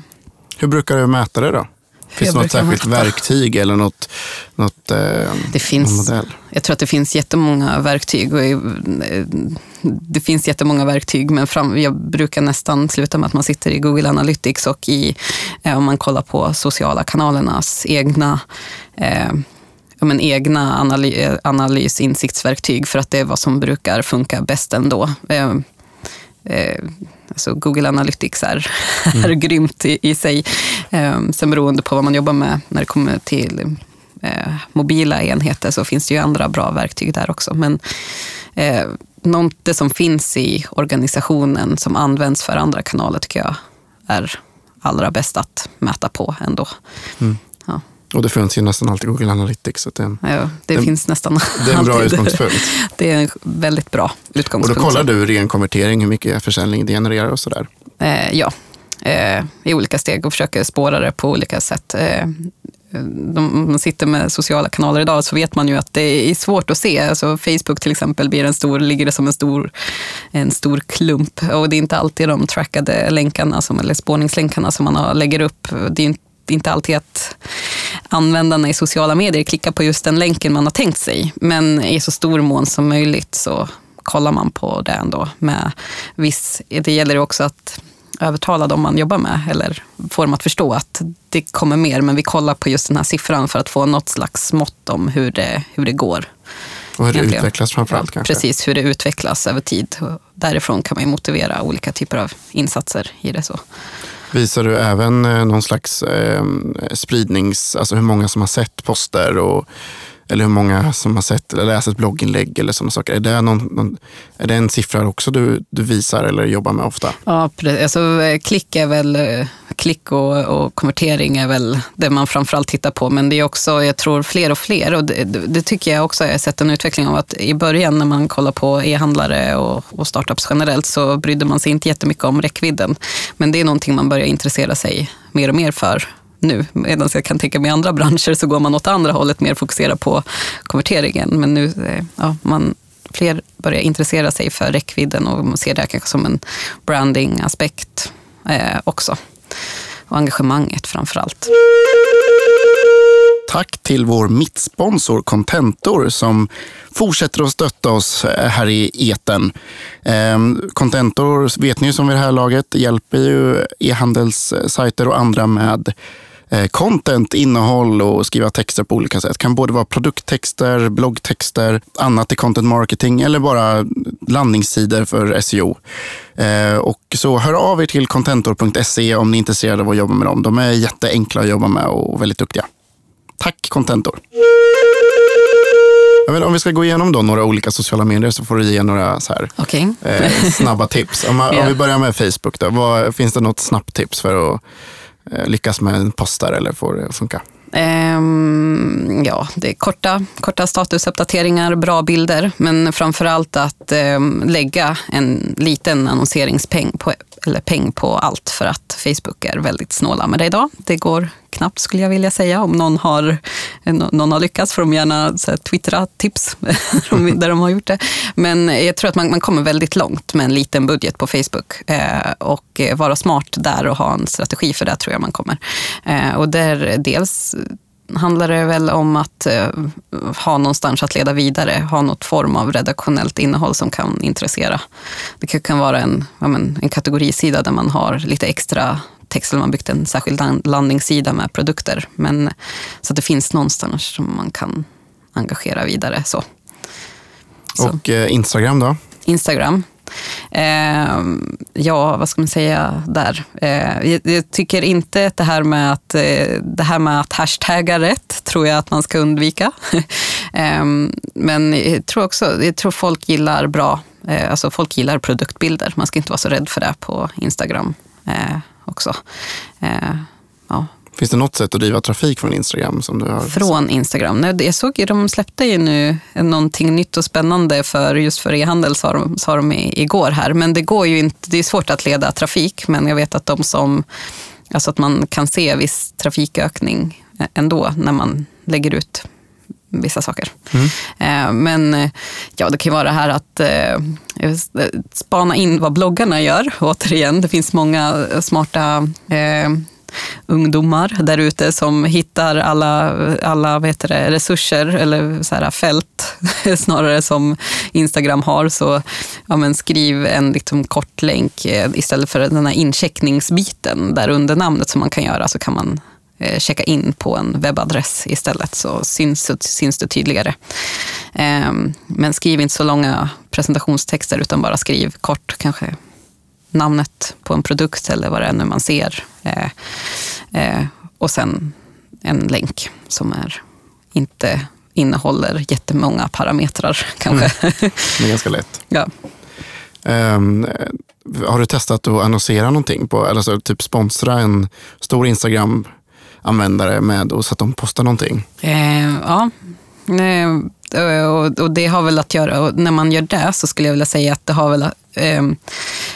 hur brukar du mäta det då? Finns det något särskilt verktyg eller något, något eh, det finns, modell? Jag tror att det finns jättemånga verktyg. Och eh, det finns jättemånga verktyg, men fram, jag brukar nästan sluta med att man sitter i Google Analytics och i, eh, om man kollar på sociala kanalernas egna eh, men, egna analy, analysinsiktsverktyg för att det är vad som brukar funka bäst ändå. Eh, alltså Google Analytics är, mm. är grymt i, i sig. Eh, sen beroende på vad man jobbar med när det kommer till eh, mobila enheter så finns det ju andra bra verktyg där också. Men eh, det som finns i organisationen som används för andra kanaler tycker jag är allra bäst att mäta på ändå. Mm. Och det finns ju nästan alltid Google Analytics. Så det, ja, det, det finns nästan Det är en bra utgångspunkt. Det är en väldigt bra utgångspunkt. Och då kollar du ren konvertering, hur mycket försäljning det genererar och sådär? Eh, ja, eh, i olika steg och försöker spåra det på olika sätt. Eh, de, man sitter med sociala kanaler idag så vet man ju att det är svårt att se. Alltså Facebook till exempel blir en stor, ligger det som en stor, en stor klump och det är inte alltid de trackade länkarna, som, eller spårningslänkarna som man har, lägger upp. Det är inte alltid att användarna i sociala medier klickar på just den länken man har tänkt sig. Men i så stor mån som möjligt så kollar man på det ändå. Med viss, det gäller också att övertala dem man jobbar med eller få dem att förstå att det kommer mer, men vi kollar på just den här siffran för att få något slags mått om hur det, hur det går. Och hur det Egentligen. utvecklas framförallt kanske? Precis, hur det utvecklas över tid. Därifrån kan man motivera olika typer av insatser i det. så. Visar du även eh, någon slags eh, spridnings, alltså hur många som har sett poster och eller hur många som har sett eller läst ett blogginlägg eller sådana saker. Är det, någon, någon, är det en siffra också du, du visar eller jobbar med ofta? Ja, alltså, eh, klick är väl eh, klick och, och, konvertering är väl det man framförallt tittar på. Men det är också, jag tror, fler och fler. Och det, det tycker jag också, jag har sett en utveckling av att i början när man kollar på e-handlare och, och startups generellt så brydde man sig inte jättemycket om räckvidden. Men det är någonting man börjar intressera sig mer och mer för nu. Medan jag kan tänka mig i andra branscher så går man åt andra hållet, mer fokusera på konverteringen. Men nu, eh, ja, man, fler börjar intressera sig för räckvidden och man ser det här kanske som en branding-aspekt eh, också. Och engagemanget framför allt. Tack till vår mittsponsor Contentor som fortsätter att stötta oss eh, här i eten. Ehm, Contentor vet ni som vid det här laget hjälper ju e-handelssajter och andra med content, innehåll och skriva texter på olika sätt. Det kan både vara produkttexter, bloggtexter, annat i content marketing eller bara landningssidor för SEO. Eh, och så hör av er till contentor.se om ni är intresserade av att jobba med dem. De är jätteenkla att jobba med och väldigt duktiga. Tack Contentor! Vet, om vi ska gå igenom då några olika sociala medier så får du ge några så här, okay. eh, snabba tips. Om, om, vi börjar med Facebook, då, vad, finns det något snabbt tips för att Eh, Eh, lyckas med en post där eller får det funka? Um, ja, det är korta, korta statusuppdateringar, bra bilder, men framför allt att um, lägga en liten annonseringspeng på, eller peng på allt för att Facebook är väldigt snåla med det idag. Det går knappt skulle jag vilja säga. Om någon har, någon har lyckats får de gärna så här, twittra tips där de har gjort det. Men jag tror att man, man kommer väldigt långt med en liten budget på Facebook eh, och vara smart där och ha en strategi för det tror jag man kommer. Eh, och där dels handlar det väl om att eh, ha någonstans att leda vidare, ha något form av redaktionellt innehåll som kan intressera. Det kan vara en, ja, men, en kategorisida där man har lite extra text, eller man byggt en särskild landningssida med produkter. Men, så att det finns någonstans som man kan engagera vidare. Så. så. Och eh, Instagram då? Instagram. Eh, ja, vad ska man säga där? Eh, jag, jag, tycker inte att det här med att, eh, det här med att hashtagga rätt tror jag att man ska undvika. Ehm, men jag tror också, jag tror folk gillar bra, eh, alltså folk gillar produktbilder. Man ska inte vara så rädd för det på Instagram eh, också. Eh, ja. Finns det något sätt att driva trafik från Instagram? Som du har från Instagram? Jag såg ju, de släppte ju nu någonting nytt och spännande för just för e-handel, sa de, sa de igår här. Men det går ju inte, det är svårt att leda trafik, men jag vet att de som, alltså att man kan se viss trafikökning ändå när man lägger ut vissa saker. Mm. Eh, men eh, ja, det kan vara det här att eh, spana in vad bloggarna gör. Återigen, det finns många smarta ungdomar där ute som hittar alla, alla vet det, resurser eller så här fält snarare som Instagram har. Så ja, men skriv en liksom kort länk istället för den här incheckningsbiten där under namnet som man kan göra så kan man eh, checka in på en webbadress istället så syns, syns det tydligare. Eh, men skriv inte så långa presentationstexter utan bara skriv kort, kanske namnet på en produkt eller vad det är nu man ser. Eh, eh, och sen en länk som är inte innehåller jättemånga parametrar kanske. Mm. Det är ganska lätt. ja. Um, har du testat att annonsera någonting? På, alltså typ sponsra en stor Instagram användare med och så att de postar någonting? Eh, ja, eh, och, och, det har väl att göra, och när man gör det så skulle jag vilja säga att det har väl eh,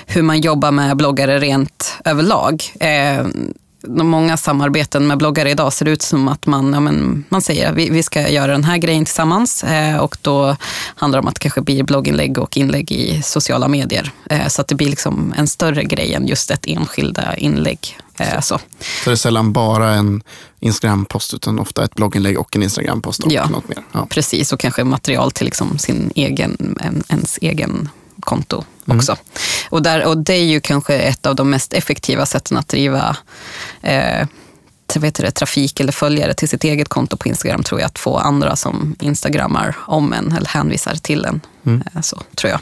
hur man jobbar med bloggare rent överlag. Eh, många samarbeten med bloggare idag ser ut som att man, ja, men, man säger att vi, vi ska göra den här grejen tillsammans eh, och då handlar det om att det kanske blir blogginlägg och inlägg i sociala medier. Eh, så att det blir liksom en större grej än just ett enskilda inlägg så. Så det är sällan bara en Instagram-post utan ofta ett blogginlägg och en Instagram-post och Ja. något mer. Ja. Precis, och kanske material till liksom sin egen, en, ens egen konto Mm. också. Och, där, och det är ju kanske ett av de mest effektiva sätten att driva eh, heter det, trafik eller följare till sitt eget konto på Instagram tror jag, att få andra som instagrammar om en eller hänvisar till en. Mm. Eh, Så tror jag.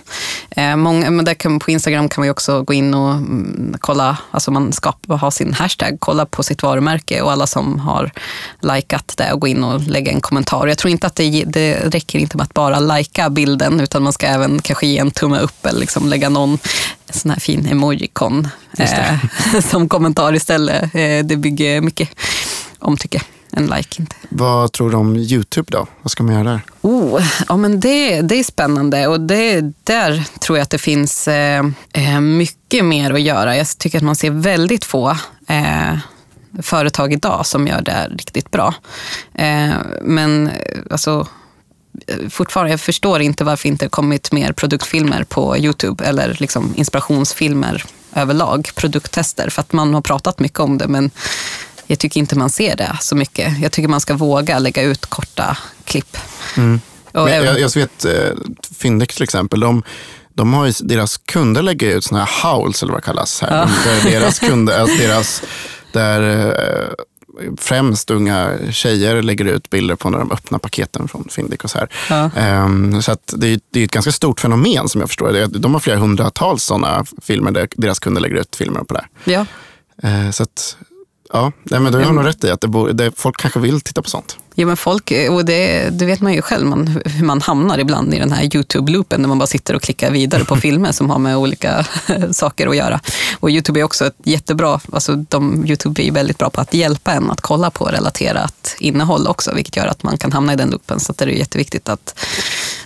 Eh, många, men där kan, på Instagram kan man också gå in och mm, kolla, alltså man ska ha sin hashtag, kolla på sitt varumärke och alla som har likat det och gå in och lägga en kommentar. Jag tror inte att det, det räcker inte med att bara lajka bilden utan man ska även kanske ge en tumme upp eller liksom lägga någon sån här fin emojikon eh, som kommentar istället. Eh, det bygger mycket omtycke. En like inte. Vad tror du om YouTube då? Vad ska man göra där? Oh, ja, men det, det är spännande och det, där tror jag att det finns eh, eh, mycket mer att göra. Jag tycker att man ser väldigt få eh, företag idag som gör det riktigt bra. Eh, men alltså, fortfarande, jag förstår inte varför inte kommit mer produktfilmer på Youtube eller liksom inspirationsfilmer överlag, produkttester. För att man har pratat mycket om det men jag tycker inte man ser det så mycket. Jag tycker man ska våga lägga ut korta klipp. Och Men även- jag, jag vet eh, Fyndex till exempel, de, de har ju, deras kunder lägger ut såna här howls eller vad det kallas här. Ja. Där deras kunder, alltså deras, där eh, främst unga tjejer lägger ut bilder på när de öppnar paketen från Fyndik och så här. Ja. Ehm, så att det, är, det är ett ganska stort fenomen som jag förstår det. De har flera hundratals sådana filmer där deras kunder lägger ut filmer på det. Ja, Eh, så att, ja, nej, men du har nog rätt i att det, bo, det, folk kanske vill titta på sånt. ja men folk, och det, det vet man ju själv, man, hur man hamnar ibland i den här YouTube-loopen när man bara sitter och klickar vidare på filmer som har med olika saker att göra. Och YouTube är också ett jättebra, alltså de, YouTube är väldigt bra på att hjälpa en att kolla på relaterat innehåll också, vilket gör att man kan hamna i den loopen. Så det är jätteviktigt att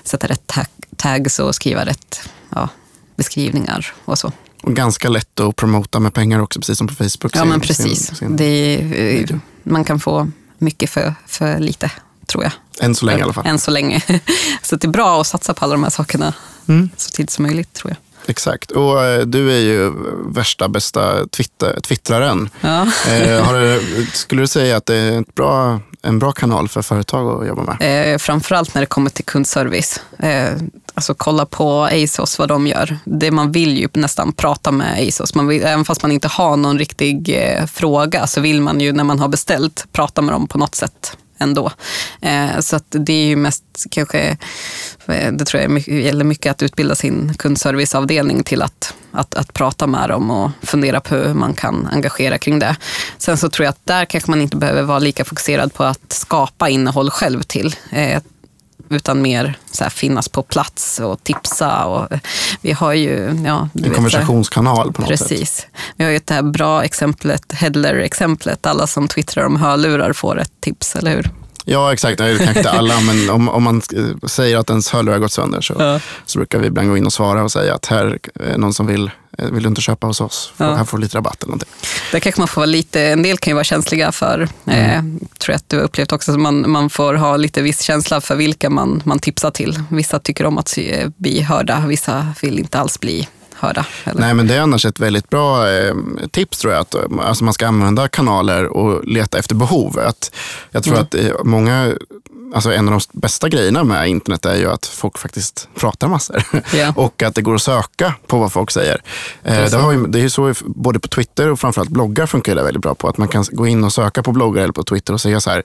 sätta rätt tag, tags och skriva rätt ja, beskrivningar och så. Och ganska lätt att promota med pengar också, precis som på Facebook. Ja, men precis. sin- sin- är, eh, man kan få mycket för, för lite, tror jag. Än så länge i alla fall. Än så länge. Så det är bra att satsa på alla de här sakerna Mm. så tidigt som möjligt, tror jag. Exakt. Och eh, du är ju värsta bästa twitter, twittraren. Ja. Eh, har du, skulle du säga att det är ett bra, en bra kanal för företag att jobba med? Eh, framförallt när det kommer till kundservice. Eh, alltså kolla på ASOS, vad de gör. Det man vill ju nästan prata med ASOS. Man vill, även fast man inte har någon riktig eh, fråga så vill man ju när man har beställt prata med dem på något sätt ändå. Eh, så att det är ju mest kanske, eh, det tror jag gäller mycket att utbilda sin kundserviceavdelning till att, att, att prata med dem och fundera på hur man kan engagera kring det. Sen så tror jag att där kanske man inte behöver vara lika fokuserad på att skapa innehåll själv till. Eh, utan mer så finnas på plats och tipsa. Och, vi har ju... Ja, du En konversationskanal på något sätt. Precis. Vi har ju det här bra exemplet, Headler-exemplet. Alla som twittrar om hörlurar får ett tips, eller hur? Ja, exakt. Nej, det kanske inte alla, men om, om man säger att ens hörlurar har gått sönder så, Ja. så brukar vi ibland gå in och svara och säga att här är någon som vill, eh, vill du inte köpa hos oss? Får, Ja. Här får du lite rabatt eller någonting. Där kanske man får vara lite, en del kan ju vara känsliga för, eh, tror jag att du har upplevt också, så man, man får ha lite viss känsla för vilka man, man tipsar till. Vissa tycker om att bli hörda, vissa vill inte alls bli hörda. Eller? Nej, men det är annars ett väldigt bra eh, tips tror jag. Att, alltså man ska använda kanaler och leta efter behov. Att, jag tror Mm. att eh, många, alltså en av de bästa grejerna med internet är ju att folk faktiskt pratar massor. Ja. och att det går att söka på vad folk säger. Eh, det, har ju, det är ju så både på Twitter och framförallt bloggar funkar det väldigt bra på. Att man kan gå in och söka på bloggar eller på Twitter och säga så här,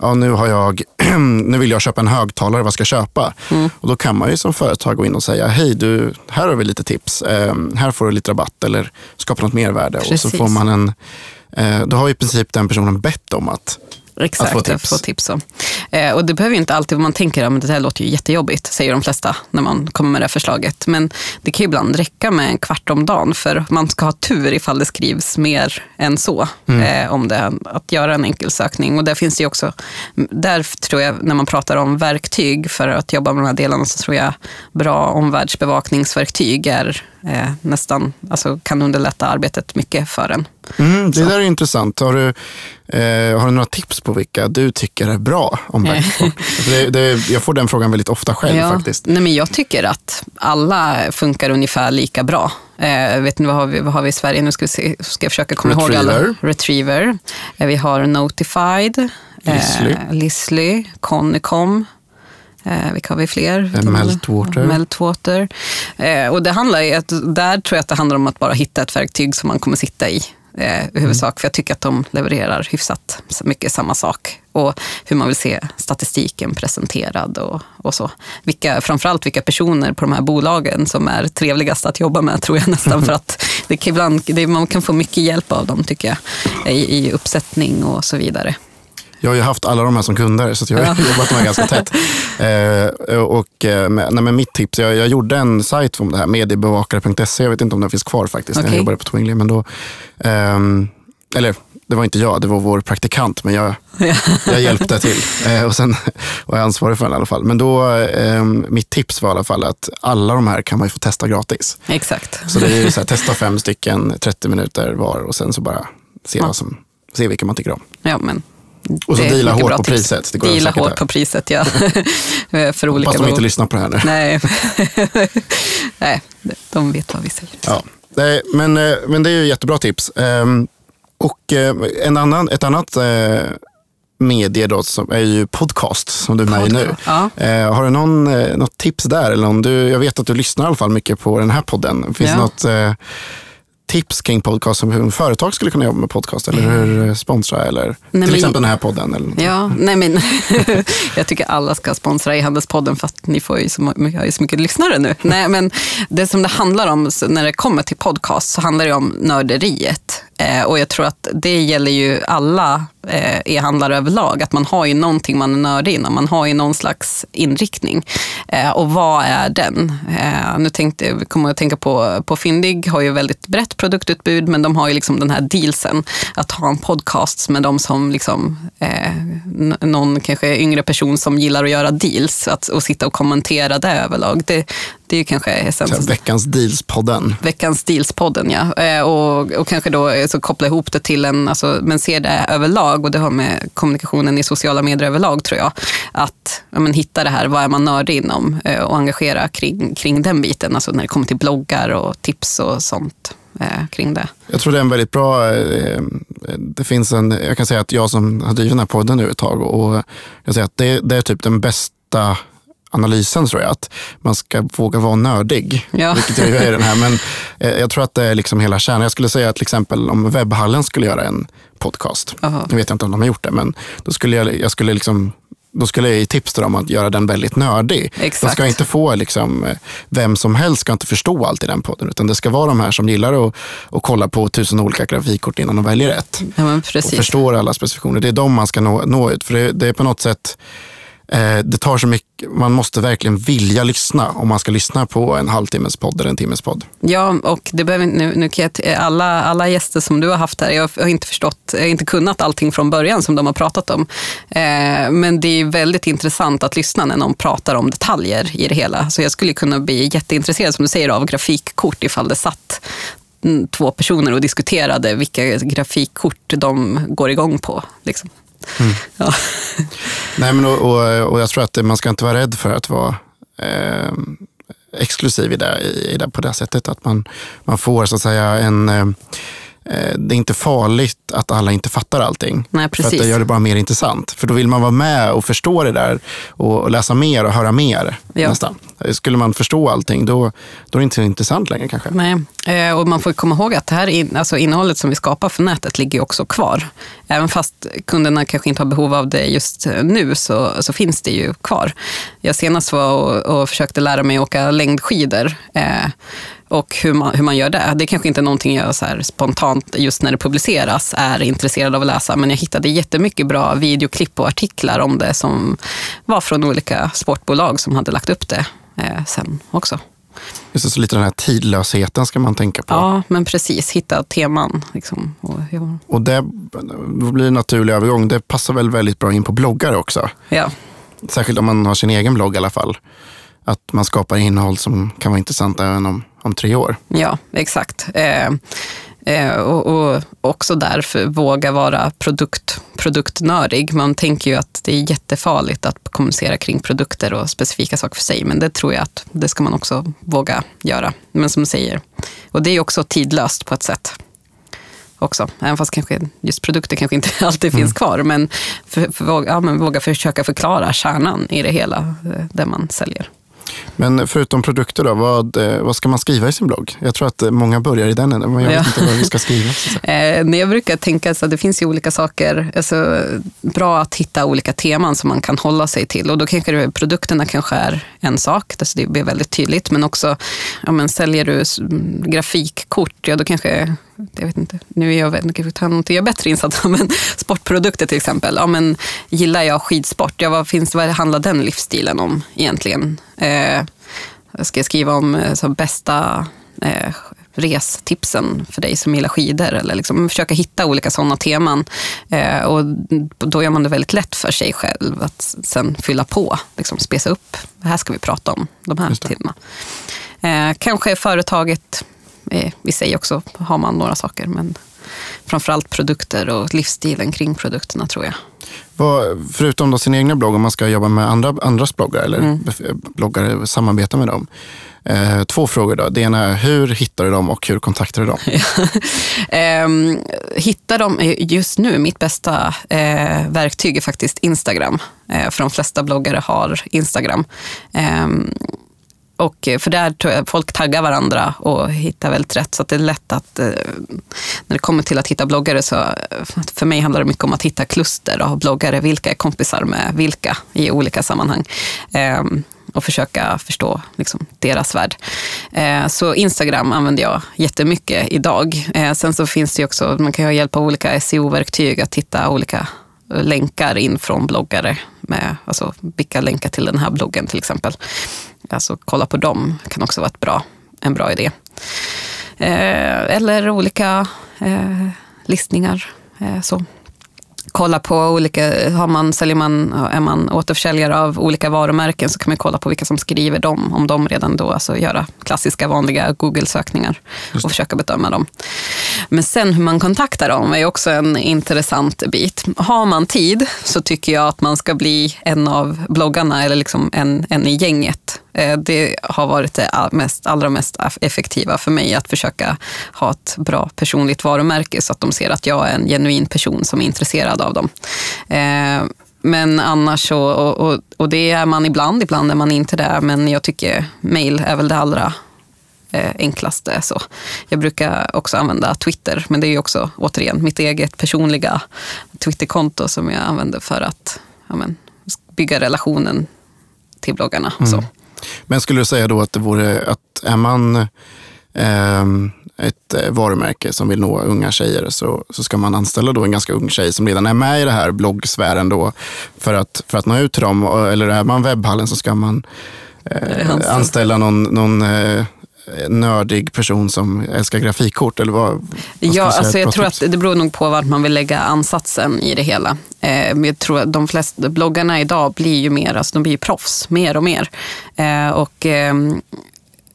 ja nu har jag, nu vill jag köpa en högtalare, vad ska jag köpa? Mm. Och då kan man ju som företag gå in och säga, hej du, här har vi lite tips. Eh, här får du lite rabatt eller skapa något mervärde. Och så får man en, eh, då har i princip den personen bett om att Exakt, Att få att tips. få tips om. Eh, och det behöver ju inte alltid, man tänker att det här låter ju jättejobbigt, säger de flesta när man kommer med det här förslaget. Men det kan ju ibland räcka med en kvart om dagen för man ska ha tur ifall det skrivs mer än så. Eh, om det, att göra en enkel sökning. Och där finns det ju också, där tror jag, när man pratar om verktyg för att jobba med de här delarna, så tror jag bra omvärldsbevakningsverktyg är eh, nästan, alltså kan underlätta arbetet mycket för en. Mm, det där är intressant. Har du, eh, har du några tips på vilka du tycker är bra om backsport? För det, det, jag får den frågan väldigt ofta själv faktiskt. Nej, men jag tycker att alla funkar ungefär lika bra. Eh, vet ni vad har, vi, vad har vi i Sverige? Nu ska, vi se, ska jag försöka komma ihåg alla. Retriever. Retriever. Eh, vi har Notified. Lizzly. Eh, Lizzly. Connycom. Eh, vilka har vi fler? Eh, Meltwater. Meltwater. Eh, och det handlar ju att, där tror jag att det handlar om att bara hitta ett verktyg som man kommer sitta i. Eh, i huvudsak, för jag tycker att de levererar hyfsat mycket samma sak. Och hur man vill se statistiken presenterad och, och så. Vilka, framförallt vilka personer på de här bolagen som är trevligast att jobba med tror jag nästan. För att det kan ibland, det, man kan få mycket hjälp av dem tycker jag. I, I uppsättning och så vidare. Jag har ju haft alla de här som kunder så jag har Ja. jobbat med ganska tätt. Eh, och, eh, nej, men mitt tips, jag, jag gjorde en sajt om det här, mediebevakare.se. Jag vet inte om den finns kvar faktiskt när Okej. jag jobbade på Twingly. Men då, ehm, eller det var inte jag, det var vår praktikant. Men jag, Ja. jag hjälpte till eh, och sen var jag ansvarig för den i alla fall. Men då, eh, mitt tips var i alla fall att alla de här kan man ju få testa gratis. Exakt. Så det är ju så här, testa fem stycken, 30 minuter var och sen så bara se, Ja. vad som, se vilka man tycker om. Ja, men Och så deala hårt på tips. priset. Det går Deala hårt där. på priset, ja. För olika Hoppas de inte lyssnar på det här nu. Nej, Nej de vet vad vi säger. Ja. Men, eh, men det är ju jättebra tips. Ehm, Och eh, en annan, ett annat eh, medie då, som är ju podcast som du är med i nu. Ja. Har du någon, något tips där? Eller om du, jag vet att du lyssnar i alla fall mycket på den här podden. Finns Ja. något tips kring podcast som hur företag skulle kunna jobba med podcast? Eller hur eh, sponsra? Eller till men- exempel den här podden? Eller något. Ja, nej men jag tycker alla ska sponsra e-handelspodden för att ni får ju så, har ju så mycket lyssnare nu. Nej, men det som det handlar om när det kommer till podcast så handlar det om nörderiet. Eh, och jag tror att det gäller ju alla eh, e-handlare överlag, att man har ju någonting man är nördig inom. Man har ju någon slags inriktning. Eh, och vad är den? Nu tänkte, kommer jag att tänka på, på Fyndig har ju väldigt brett produktutbud, men de har ju liksom den här dealsen att ha en podcast med de som liksom, eh, någon kanske yngre person som gillar att göra deals att, och sitta och kommentera det överlag. Det, det är ju kanske essensen. veckans Deals-podden. Veckans Deals-podden, ja. Eh, Och, och kanske då eh, så koppla ihop det till en, alltså, men se det överlag och det har med kommunikationen i sociala medier överlag tror jag. Att ja, men, hitta det här, vad är man nördig inom eh, och engagera kring, kring den biten. Alltså när det kommer till bloggar och tips och sånt kring det. Jag tror det är en väldigt bra... Det finns en, jag kan säga att jag som har drivit den här podden nu ett tag och jag säger att det, det är typ den bästa analysen tror jag. Att man ska våga vara nördig. Ja. Vilket jag är i den här. Men eh, jag tror att det är liksom hela kärnan. Jag skulle säga att till exempel om Webbhallen skulle göra en podcast. Aha. Nu vet jag inte om de har gjort det, men då skulle jag, jag skulle liksom då skulle jag ge tips till dem att göra den väldigt nördig. De Exakt. ska inte få, liksom, eh, vem som helst ska inte förstå allt i den podden. Utan det ska vara de här som gillar att, att kolla på tusen olika grafikkort innan de väljer rätt. Ja, Och förstår alla specifikationer. Det är de man ska nå, nå ut. För det, det är på något sätt, Eh, det tar så mycket, man måste verkligen vilja lyssna om man ska lyssna på en halvtimmes podd eller en timmes podd. Ja, och det behöver, nu, nu kan jag, eh, alla, alla gäster som du har haft här, jag har inte förstått, jag har inte kunnat allting från början som de har pratat om. Eh, men det är väldigt intressant att lyssna när någon pratar om detaljer i det hela. Så jag skulle kunna bli jätteintresserad, som du säger, av grafikkort ifall det satt mm, två personer och diskuterade vilka grafikkort de går igång på. Liksom. Ja. Nej, men och, och, och jag tror att man ska inte vara rädd för att vara eh, exklusiv i det, i, det, på det sättet. Att man, man får så att säga en... Eh, det är inte farligt att alla inte fattar allting. Nej, För att det gör det bara mer intressant. För då vill man vara med och förstå det där och, läsa mer och höra mer. Ja. Nästan. Skulle man förstå allting då, då är det inte så intressant längre kanske. Nej, eh, och man får komma ihåg att det här in, alltså innehållet som vi skapar för nätet ligger också kvar. Även fast kunderna kanske inte har behov av det just nu så, så finns det ju kvar. Jag senast var och, och försökte lära mig åka längdskidor. Eh, och hur man, hur man gör det. Det är kanske inte är någonting jag så spontant just när det publiceras är intresserad av att läsa. Men jag hittade jättemycket bra videoklipp och artiklar om det som var från olika sportbolag som hade lagt upp det eh, sen också. Just det, så lite den här tidlösheten ska man tänka på. Ja, men precis. Hitta teman. Liksom. Och, ja. Och det blir en naturlig övergång. Det passar väl väldigt bra in på bloggar också. Ja. Särskilt om man har sin egen blogg i alla fall. Att man skapar innehåll som kan vara intressant även om, om tre år. ja, exakt. Eh, Eh, och, och, också därför våga vara produkt, produktnörig. Man tänker ju att det är jättefarligt att kommunicera kring produkter och specifika saker för sig, men det tror jag att det ska man också våga göra. Men som säger, och det är också tidlöst på ett sätt också. Även fast kanske just produkter kanske inte alltid finns mm. kvar. Men, för, för, ja, men våga försöka förklara kärnan i det hela, eh, det man säljer. Men förutom produkter, då, vad, eh, vad ska man skriva i sin blogg? Jag tror att många börjar i den men jag vet ja. inte vad vi ska skriva. eh, jag brukar tänka att det finns ju olika saker, alltså, bra att hitta olika teman som man kan hålla sig till. Och då kanske det, produkterna kanske är en sak, alltså det blir väldigt tydligt. Men också, ja, men säljer du grafikkort, ja då kanske jag vet inte, nu är jag, jag, jag är bättre insatt, men sportprodukter till exempel. Ja, men, gillar jag skidsport? Ja, vad, finns, vad handlar den livsstilen om egentligen? Eh, ska jag skriva om eh, så, bästa eh, restipsen för dig som gillar skidor. Eller liksom försöka hitta olika sådana teman. Eh, och då gör man det väldigt lätt för sig själv att sen fylla på, liksom spesa upp. Det här ska vi prata om, de här temana. Eh, kanske företaget eh, i sig också har man några saker. Men framförallt produkter och livsstilen kring produkterna tror jag. Vad, förutom då sin egna blogg, om man ska jobba med andra, andras bloggar eller mm. bloggare, samarbeta med dem. Eh, två frågor då. Det ena är hur hittar du dem och hur kontaktar du dem? eh, hitta dem, just nu, mitt bästa eh, verktyg är faktiskt Instagram. Eh, för de flesta bloggare har Instagram. Och, eh, för där tror jag folk taggar varandra och hittar väldigt rätt. Så det är lätt att, eh, när det kommer till att hitta bloggare, så eh, för mig handlar det mycket om att hitta kluster av bloggare. Vilka är kompisar med vilka i olika sammanhang? Ehm, och försöka förstå liksom, deras värld. så Instagram använder jag jättemycket idag. sen så finns det också, man kan ha hjälp av olika SEO-verktyg att hitta olika länkar in från bloggare. Med, alltså vilka länkar till den här bloggen till exempel. Alltså kolla på dem kan också vara ett bra, en bra idé. Eh, eller olika eh, listningar. Eh, så kolla på olika, har man, säljer man, är man återförsäljare av olika varumärken så kan man kolla på vilka som skriver dem, om de redan då, alltså göra klassiska vanliga Google-sökningar och försöka bedöma dem. Men sen hur man kontaktar dem är också en intressant bit. Har man tid så tycker jag att man ska bli en av bloggarna eller liksom en, en i gänget Eh, det har varit det mest, allra mest effektiva för mig, att försöka ha ett bra personligt varumärke så att de ser att jag är en genuin person som är intresserad av dem. Eh, men annars så, och, och, och det är man ibland, ibland är man inte det, men jag tycker mail är väl det allra eh, enklaste. Så jag brukar också använda Twitter, men det är också återigen mitt eget personliga Twitterkonto som jag använder för att ja, men, bygga relationen till bloggarna. Mm. Så. Men skulle du säga då att det vore att är man eh, ett varumärke som vill nå unga tjejer så, så ska man anställa då en ganska ung tjej som redan är med i det här bloggsfären då för att, för att nå ut till dem. Eller är man webbhallen så ska man eh, anställa någon, någon eh, nördig person som älskar grafikkort? Eller vad, vad ja, alltså jag tror att det beror nog på vart man vill lägga ansatsen i det hela. Eh, jag tror att de flesta bloggarna idag blir ju mer, alltså de blir proffs mer och mer. Eh, och eh,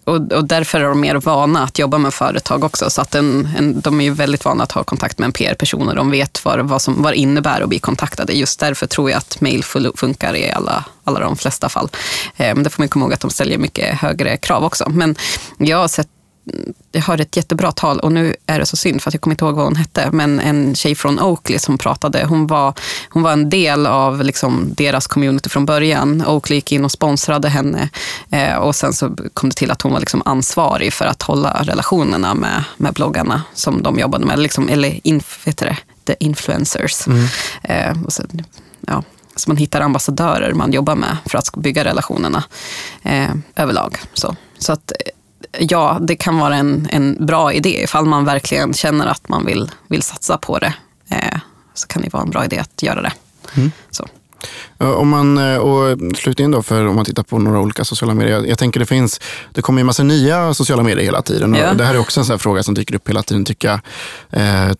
och, och, därför är de mer vana att jobba med företag också. Så att en, en, de är ju väldigt vana att ha kontakt med en PR-person och de vet vad, vad, som, vad det innebär att bli kontaktade. Just därför tror jag att mail funkar i alla, alla de flesta fall. Eh, men det får man komma ihåg att de ställer mycket högre krav också. Men jag har sett jag hörde ett jättebra tal och nu är det så synd för att jag kommer inte ihåg vad hon hette, men en tjej från Oakley som pratade. Hon var, hon var en del av liksom deras community från början. Oakley gick in och sponsrade henne eh, och sen så kom det till att hon var liksom ansvarig för att hålla relationerna med, med bloggarna som de jobbade med, liksom, eller inf, det, the influencers. Mm. Eh, och sen, ja, så man hittar ambassadörer man jobbar med för att bygga relationerna eh, överlag. Så, så att ja, det kan vara en, en bra idé ifall man verkligen känner att man vill, vill satsa på det. Eh, så kan det vara en bra idé att göra det. Mm. Så. Om man, eh, och slutligen då, för om man tittar på några olika sociala medier. Jag tänker det finns, det kommer ju massa nya sociala medier hela tiden. Ja. det här är också en sån fråga som dyker upp hela tiden tycker jag. Eh, eh,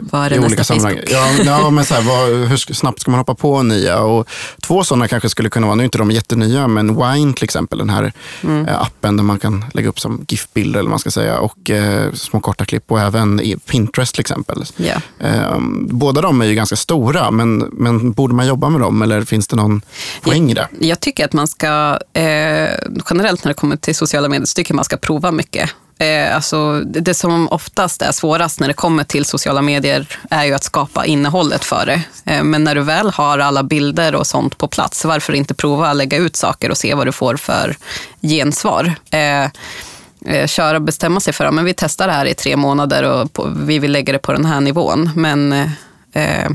vad är det i olika sammanhang. Ja, ja, men så här, vad, hur snabbt ska man hoppa på nya? Och två sådana kanske skulle kunna vara, nu är inte de jättenya, men Wine till exempel, den här Mm. eh, appen där man kan lägga upp som GIF-bilder eller vad man ska säga och eh, små korta klipp och även Pinterest till exempel. Ja. Eh, båda de är ju ganska stora, men, men borde man jobba med dem eller finns det någon poäng i det? Jag tycker att man ska, eh, generellt när det kommer till sociala medier, så tycker jag man ska prova mycket. Eh, alltså, det som oftast är svårast när det kommer till sociala medier är ju att skapa innehållet för det. Eh, men när du väl har alla bilder och sånt på plats, varför inte prova att lägga ut saker och se vad du får för gensvar? Eh, eh köra och bestämma sig för att vi testar det här i tre månader och på, vi vill lägga det på den här nivån. Men eh, eh,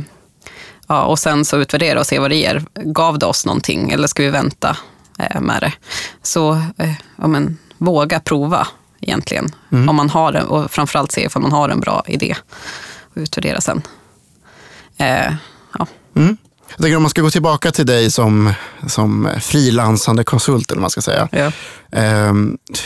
Ja, och sen så utvärdera och se vad det ger. Gav det oss någonting eller ska vi vänta eh, med det? Så eh, ja, men, våga prova egentligen. Om man har det och framförallt se om man har en bra idé och utvärdera sen. Eh, ja. Mm. Jag tänker om man ska gå tillbaka till dig som, som frilansande konsult, eller man ska säga. Ja. Eh,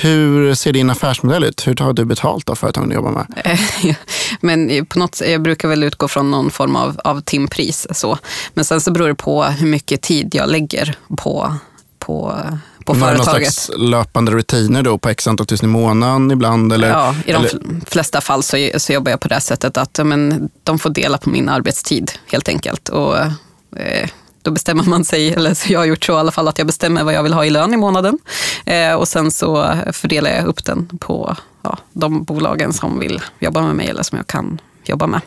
hur ser din affärsmodell ut? Hur tar du betalt av företagen du jobbar med? Eh, Men på något, jag brukar väl utgå från någon form av, av timpris. Så. Men sen så beror det på hur mycket tid jag lägger på, på, på Har du någon företaget. slags löpande rutiner då på x antal tusen i månaden ibland? Eller, Ja, I de eller, fl- flesta fall så, så jobbar jag på det sättet att men, de får dela på min arbetstid helt enkelt. Och, eh, då bestämmer man sig, eller så jag har gjort så i alla fall, att jag bestämmer vad jag vill ha i lön i månaden. Eh, och sen så fördelar jag upp den på ja, de bolagen som vill jobba med mig eller som jag kan jobba med.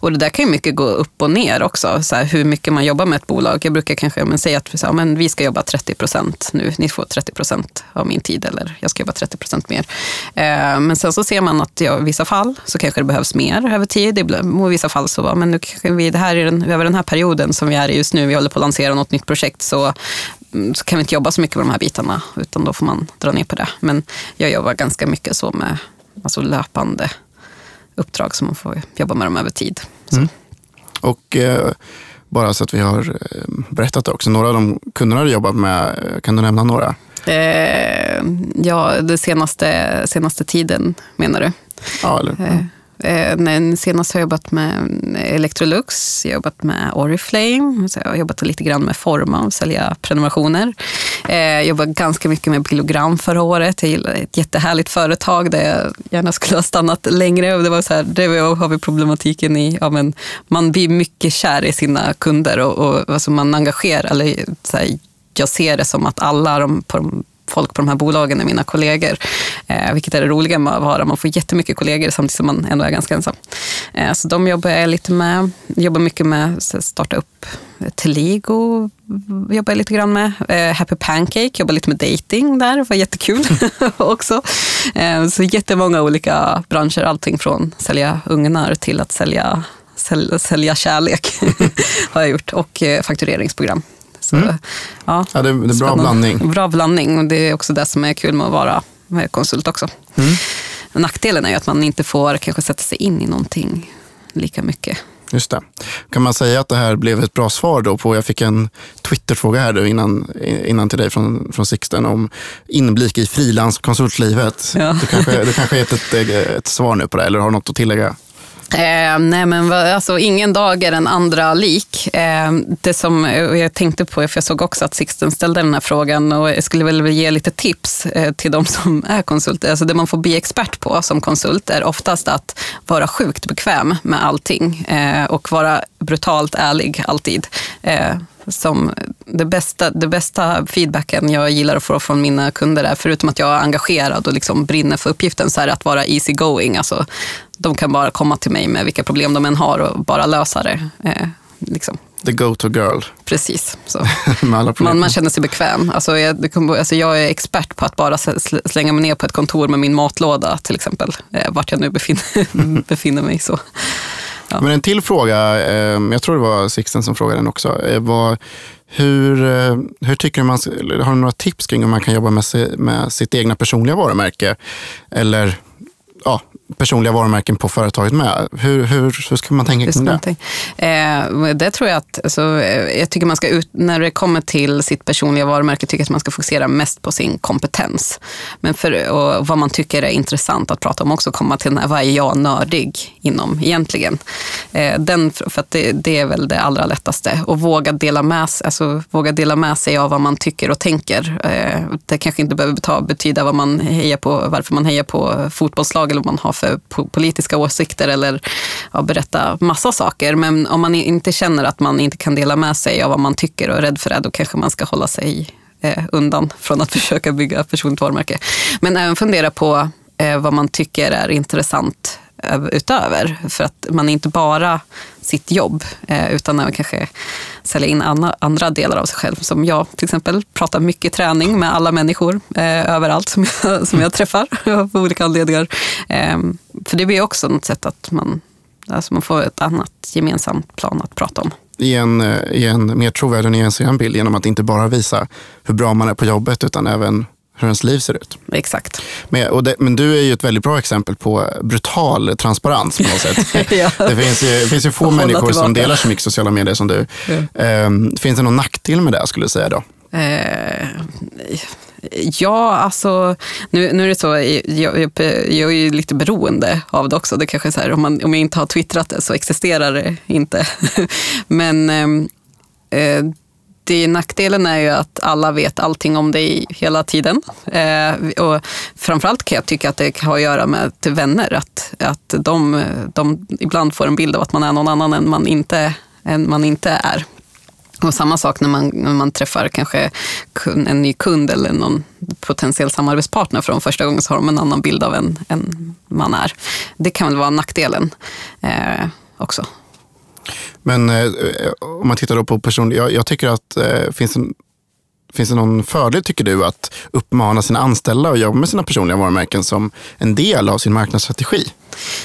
Och det där kan ju mycket gå upp och ner också, så här, hur mycket man jobbar med ett bolag. Jag brukar kanske men, säga att så här, men vi ska jobba 30 procent nu, ni får 30 procent av min tid eller jag ska jobba 30 procent mer. Eh, men sen så ser man att ja, i vissa fall så kanske det behövs mer över tid. I vissa fall så, men nu kanske vi, det här är den, över den här perioden som vi är i just nu, vi håller på att lansera något nytt projekt, så, mm, så kan vi inte jobba så mycket med de här bitarna, utan då får man dra ner på det. Men jag jobbar ganska mycket så med alltså löpande uppdrag som man får jobba med dem över tid. Så. och eh, bara så att vi har eh, berättat det också, några av de kunderna du jobbat med, eh, kan du nämna några? Eh, ja, den senaste, senaste tiden menar du? Ja, eller, Eh, eh, senast har jag jobbat med eh, Electrolux, jag har jobbat med Oriflame, så jag har jobbat lite grann med Forma och sälja prenumerationer. Eh, jag jobbade ganska mycket med Bilogram förra året. Jag gillar ett jättehärligt företag där jag gärna skulle ha stannat längre. Och det var så här, det har vi problematiken i, ja, men man blir mycket kär i sina kunder och, och alltså man engagerar, eller så här, jag ser det som att alla de, på de folk på de här bolagen är mina kollegor. Eh, vilket är det roliga med att vara. Man får jättemycket kollegor samtidigt som man ändå är ganska ensam. Eh, så de jobbar jag lite med. Jobbar mycket med att starta upp Teligo. Jobbar jag lite grann med. Eh, Happy Pancake, jobbar lite med dating där. Det var jättekul också. Eh, så jättemånga olika branscher. Allting från sälja ugnar till att sälja, sälja, sälja kärlek har jag gjort. Och eh, faktureringsprogram. Så, ja, ja, det, det är bra Spännande. blandning. Bra blandning och det är också det som är kul med att vara konsult också. Mm. Nackdelen är ju att man inte får kanske sätta sig in i någonting lika mycket. Just det. Kan man säga att det här blev ett bra svar då på, jag fick en Twitterfråga här nu innan, innan till dig från, från Sixten om inblick i frilanskonsultlivet. Ja. Du kanske, du kanske har gett ett, ett svar nu på det, eller har något att tillägga? Eh, nej men alltså, ingen dag är den andra lik. Eh, det som jag tänkte på, för jag såg också att Sixten ställde den här frågan och jag skulle väl ge lite tips eh, till de som är konsulter. Alltså det man får bli expert på som konsult är oftast att vara sjukt bekväm med allting eh, och vara brutalt ärlig alltid. Eh, som det bästa, det bästa feedbacken jag gillar att få från mina kunder är, förutom att jag är engagerad och liksom brinner för uppgiften, så är det att vara easy going. Alltså, de kan bara komma till mig med vilka problem de än har och bara lösa det. Eh, liksom. The go-to girl Precis. Man, man känner sig bekväm. Alltså jag, alltså jag är expert på att bara sl- slänga mig ner på ett kontor med min matlåda till exempel. Eh, vart jag nu befinner, befinner mig. Så. Ja. Men en till fråga, ehm, jag tror det var Sixten som frågade den också, eh, var hur, eh, hur tycker du man, har du några tips kring hur man kan jobba med, med sitt egna personliga varumärke? Eller personliga varumärken på företaget med. Hur, hur, hur ska man tänka kring det? Eh, det tror jag att, alltså, eh, jag tycker man ska ut, när det kommer till sitt personliga varumärke, tycker jag att man ska fokusera mest på sin kompetens. Men för, och vad man tycker är intressant att prata om också, komma till den här, vad är jag nördig inom egentligen? Eh, den, för att det, det, är väl det allra lättaste. Och våga dela, med, alltså, våga dela med sig av vad man tycker och tänker. Eh, det kanske inte behöver ta, betyda vad man hejar på, varför man hejar på fotbollslag eller vad man har för politiska åsikter eller ja, berätta massa saker. Men om man inte känner att man inte kan dela med sig av vad man tycker och är rädd för det, då kanske man ska hålla sig eh, undan från att försöka bygga personligt varumärke. Men även fundera på eh, vad man tycker är intressant eh, utöver. För att man är inte bara sitt jobb, eh, utan även kanske sälja in andra delar av sig själv. Som jag till exempel, pratar mycket träning med alla människor eh, överallt som jag, som jag träffar av olika anledningar. Ehm, för det blir också något sätt att man, alltså man får ett annat gemensamt plan att prata om i en, eh, i en mer trovärdig och nyanserad bild genom att inte bara visa hur bra man är på jobbet utan även hur ens liv ser ut. Exakt. Men, det, men du är ju ett väldigt bra exempel på brutal transparens på något sätt. ja. Det finns ju, det finns ju få människor tillbaka. som delar så mycket sociala medier som du. Ja. Um, finns det någon nackdel med det skulle du säga då? Uh, ja, alltså nu, nu är det så, jag, jag, jag är ju lite beroende av det också. Det kanske så här, om, man, om jag inte har twittrat det så existerar det inte. men um, det, nackdelen är ju att alla vet allting om dig hela tiden. Eh, och framförallt kan jag tycka att det har att göra med vänner. Att, att de, de ibland får en bild av att man är någon annan än man inte, än man inte är. Och samma sak när man, när man träffar kanske en ny kund eller någon potentiell samarbetspartner från första gången så har de en annan bild av en än man är. Det kan väl vara nackdelen eh, också. Men eh, om man tittar då på person, jag, jag tycker att eh, finns en Finns det någon fördel, tycker du, att uppmana sina anställda att jobba med sina personliga varumärken som en del av sin marknadsstrategi?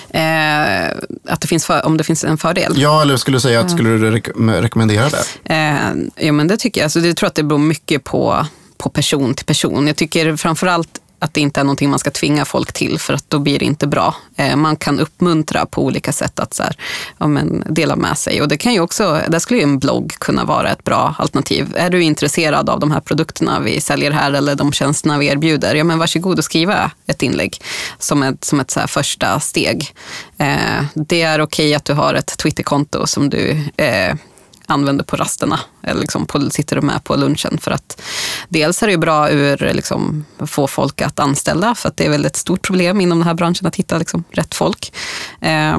Eh, att det finns för, om det finns en fördel? Ja, eller skulle du säga att skulle du rek rekommendera det? Eh, ja, men det tycker jag. Alltså, jag tror att det beror mycket på, på person till person. Jag tycker framförallt att det inte är någonting man ska tvinga folk till för att då blir det inte bra. Eh, man kan uppmuntra på olika sätt att så här, ja, men, dela med sig. Och det kan ju också, där skulle ju en blogg kunna vara ett bra alternativ. Är du intresserad av de här produkterna vi säljer här eller de tjänsterna vi erbjuder, ja men varsågod och skriva ett inlägg som ett, som ett så första steg. Eh, det är okej okay att du har ett Twitterkonto som du eh, använder på rasterna. Eller liksom på, sitter med på lunchen. För att dels är det bra ur liksom, få folk att anställa. För att det är väl ett stort problem inom den här branschen att hitta liksom, rätt folk. Eh,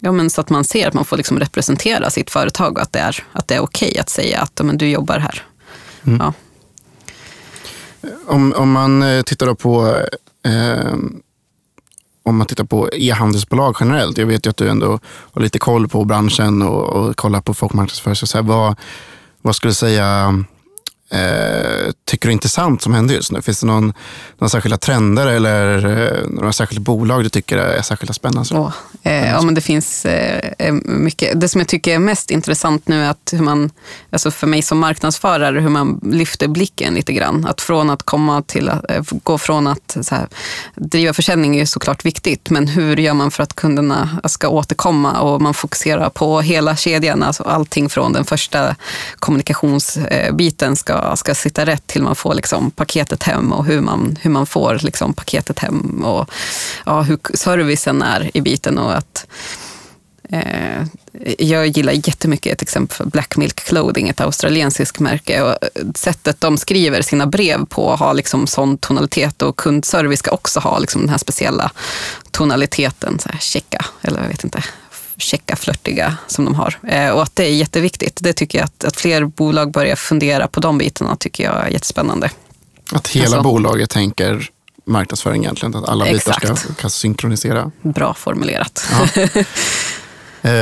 ja, men så att man ser att man får liksom representera sitt företag och att det är, att det är okej okay att säga att men, du jobbar här. Mm. Ja. Om, om man eh, tittar på eh, om man tittar på e-handelsbolag generellt. Jag vet ju att du ändå har lite koll på branschen och, och kollar på folkmarknadsföring. vad, vad skulle du säga eh, tycker du är intressant som händer just nu? Finns det någon, några särskilda trender eller eh, några särskilda bolag du tycker är särskilt spännande? Oh, eh, ja, men det finns eh, eh, mycket. Det som jag tycker är mest intressant nu är att hur man, alltså för mig som marknadsförare, hur man lyfter blicken lite grann. Att från att komma till att eh, gå från att så här, driva försäljning är såklart viktigt, men hur gör man för att kunderna ska återkomma och man fokuserar på hela kedjan, alltså allting från den första kommunikationsbiten ska ska, sitta rätt till man får liksom paketet hem och hur man, hur man får liksom paketet hem och ja, hur servicen är i biten. och att eh, jag gillar jättemycket ett exempel för Black Milk Clothing, ett australiensiskt märke. Och eh, sättet de skriver sina brev på har liksom sån tonalitet och kundservice ska också ha liksom den här speciella tonaliteten. Så här, checka, eller jag vet inte, checka, flörtiga som de har. Eh, och att det är jätteviktigt. Det tycker jag att, att fler bolag börjar fundera på de bitarna tycker jag är jättespännande. Att hela alltså, bolaget tänker marknadsföring egentligen, att alla exakt. bitar ska, ska synkronisera. Bra formulerat. Ja.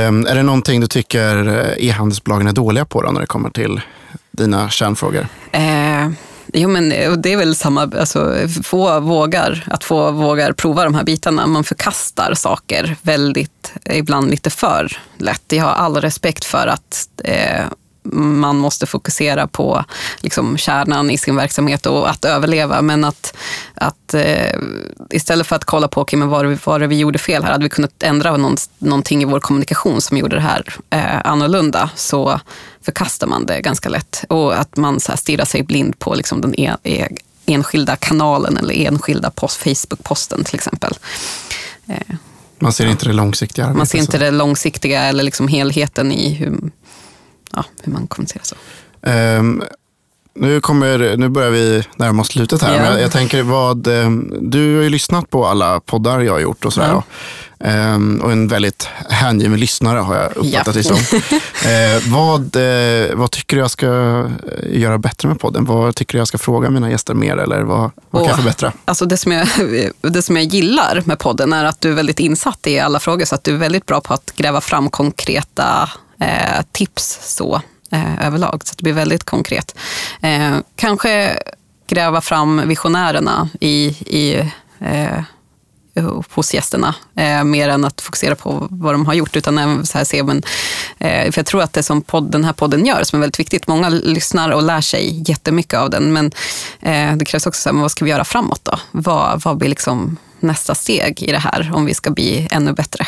um, är det någonting du tycker eh, e-handelsbolagen är dåliga på då, när det kommer till dina kärnfrågor? Uh, Jo, men det är väl samma, alltså, få vågar, att få vågar prova de här bitarna. Man förkastar saker väldigt, ibland lite för lätt. Jag har all respekt för att eh, man måste fokusera på liksom, kärnan i sin verksamhet och att överleva. Men att, att eh, istället för att kolla på okay, men vad, vad det vi gjorde fel här, hade vi kunnat ändra någon, någonting i vår kommunikation som gjorde det här eh, annorlunda, så förkastar man det ganska lätt. Och att man så här, stirrar sig blind på liksom, den e, e, enskilda kanalen eller enskilda post, Facebook-posten till exempel. Eh, man ser inte det långsiktiga. Man ser inte det långsiktiga eller liksom helheten i hur, ja, hur man kommunicerar så. Ehm, nu, kommer, nu börjar vi närma oss slutet här. Ja. Men jag, jag tänker vad, ehm, du har ju lyssnat på alla poddar jag har gjort och sådär. Ja. Ehm, och en väldigt hängiven lyssnare har jag uppfattat Ja. det som. Ehm, vad, eh, vad tycker du jag ska eh, göra bättre med podden? Vad tycker du jag ska fråga mina gäster mer? Eller vad, vad kan jag förbättra? Alltså det, som jag, det som jag gillar med podden är att du är väldigt insatt i alla frågor, så att du är väldigt bra på att gräva fram konkreta eh, tips så, eh, överlag. Så att det blir väldigt konkret. Eh, kanske gräva fram visionärerna i, i eh, hos gästerna, eh, mer än att fokusera på vad de har gjort. Utan även så här se, men, eh, för jag tror att det som podd, den här podden gör, som är väldigt viktigt, många lyssnar och lär sig jättemycket av den, men eh, det krävs också, så här, men vad ska vi göra framåt då? Vad, vad blir liksom nästa steg i det här om vi ska bli ännu bättre?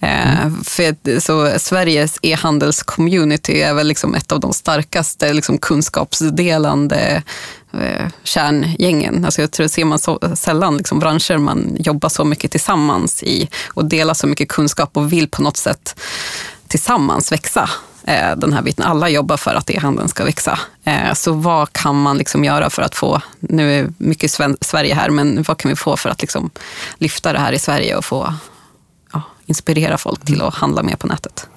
Eh, för, att- så Sveriges e-handelscommunity är väl liksom ett av de starkaste liksom kunskapsdelande eh, kärngängen. Alltså jag tror det ser man så sällan liksom branscher man jobbar så mycket tillsammans i och delar så mycket kunskap och vill på något sätt tillsammans växa eh, den här biten. Alla jobbar för att e-handeln ska växa. Eh, Så vad kan man liksom göra för att få, nu är mycket Sven- Sverige här, men vad kan vi få för att liksom lyfta det här i Sverige och få ja, inspirera folk till att handla mer på nätet?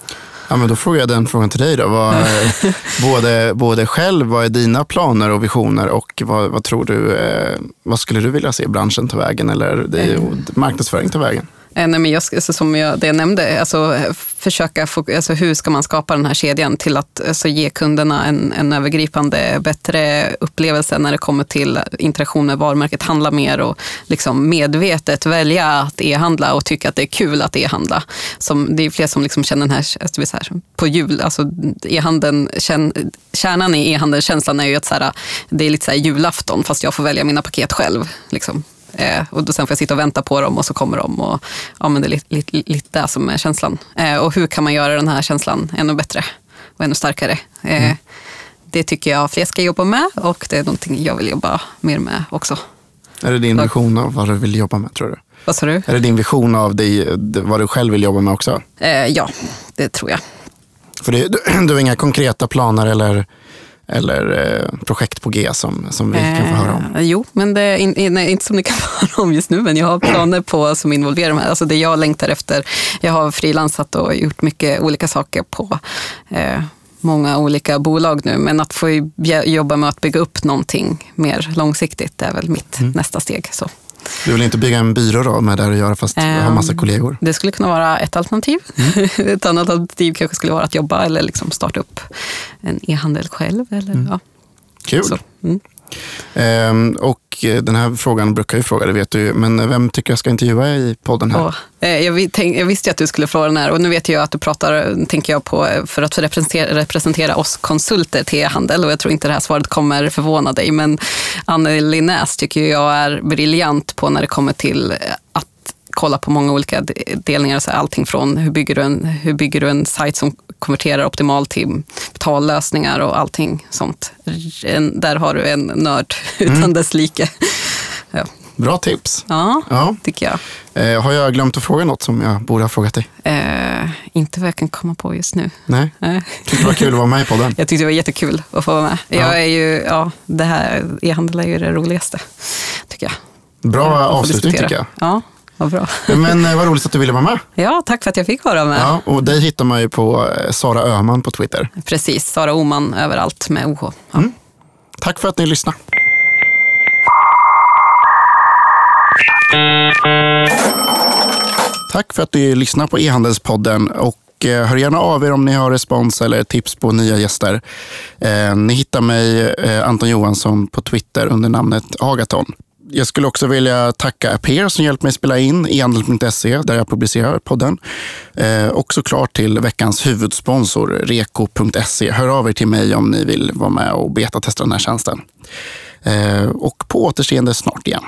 Ja, men då frågar jag den frågan till dig. Då. Vad, både, både själv, vad är dina planer och visioner och vad, vad tror du, eh, vad skulle du vilja se branschen ta vägen eller det, och marknadsföring ta vägen? Eh, Nej, men jag, alltså, som jag, det jag nämnde, alltså, försöka få, alltså, hur ska man skapa den här kedjan till att alltså, ge kunderna en, en övergripande, bättre upplevelse när det kommer till interaktion med varumärket, handla mer och liksom medvetet välja att e-handla och tycka att det är kul att e-handla. Som, det är fler som liksom känner den här, alltså, så här på jul, alltså e-handeln, kärnan i e-handelskänslan är ju att så här, det är lite så här julafton fast jag får välja mina paket själv. Liksom. Eh, och då sen får jag sitta och vänta på dem och så kommer de. Och, ja, men det är lite, lite, lite det som är känslan. Eh, och hur kan man göra den här känslan ännu bättre och ännu starkare? Eh, Det tycker jag fler ska jobba med och det är någonting jag vill jobba mer med också. Är det din vision av vad du vill jobba med tror du? Vad sa du? Är det din vision av dig, vad du själv vill jobba med också? Eh, ja, det tror jag. För det, du, du har inga konkreta planer eller, eller eh, projekt på G som, som vi kan få höra om? Eh, jo, men det in, in, nej, inte som ni kan få höra om just nu, men jag har planer på som involverar de här. Alltså det jag längtar efter. Jag har frilansat och gjort mycket olika saker på eh, många olika bolag nu, men att få jobba med att bygga upp någonting mer långsiktigt är väl mitt Mm. nästa steg. Så. Du vill inte bygga en byrå då med det att göra fast du har massa Ehm, kollegor? Det skulle kunna vara ett alternativ. Mm. ett annat alternativ kanske skulle vara att jobba eller liksom starta upp en e-handel själv. Eller, ja, Kul! så. Mm. Ehm, och den här frågan brukar jag fråga, det vet du ju. Men vem tycker jag ska intervjua i podden här? Oh, eh, jag, tänk, jag visste ju att du skulle fråga den här och nu vet jag att du pratar, tänker jag på, för att representera, representera oss konsulter till e-handel och jag tror inte det här svaret kommer förvåna dig, men Anneli Näs tycker jag är briljant på när det kommer till kolla på många olika de- delningar, så allting från hur bygger, du en, hur bygger du en sajt som konverterar optimalt till betallösningar och allting sånt. En, där har du en nörd utan dess like. Ja. Bra tips! ja, Ja. tycker jag. Eh, har jag glömt att fråga något som jag borde ha frågat dig? Eh, inte vad jag kan komma på just nu. Nej? Nej. Tyckte det var kul att vara med i podden? Jag tyckte det var jättekul att få vara med. Ja. Jag är ju, ja, det här, e-handel är ju det roligaste, tycker jag. Bra avslutning tycker jag. Ja, vad bra. Men eh, vad roligt att du ville vara med. Ja, tack för att jag fick vara med. Ja, och dig hittar man ju på eh, Sara Öhman på Twitter. Precis, Sara Oman överallt med OH. Ja. Mm. Tack för att ni lyssnade. Tack för att ni lyssnar på e-handelspodden och eh, hör gärna av er om ni har respons eller tips på nya gäster. Ni hittar mig, Anton Johansson, på Twitter under namnet Agaton. Jag skulle också vilja tacka Aper som hjälpt mig spela in e-handel.se där jag publicerar podden. Eh, och såklart till veckans huvudsponsor reko.se. Hör av er till mig om ni vill vara med och betatesta den här tjänsten. Eh, och på återseende snart igen.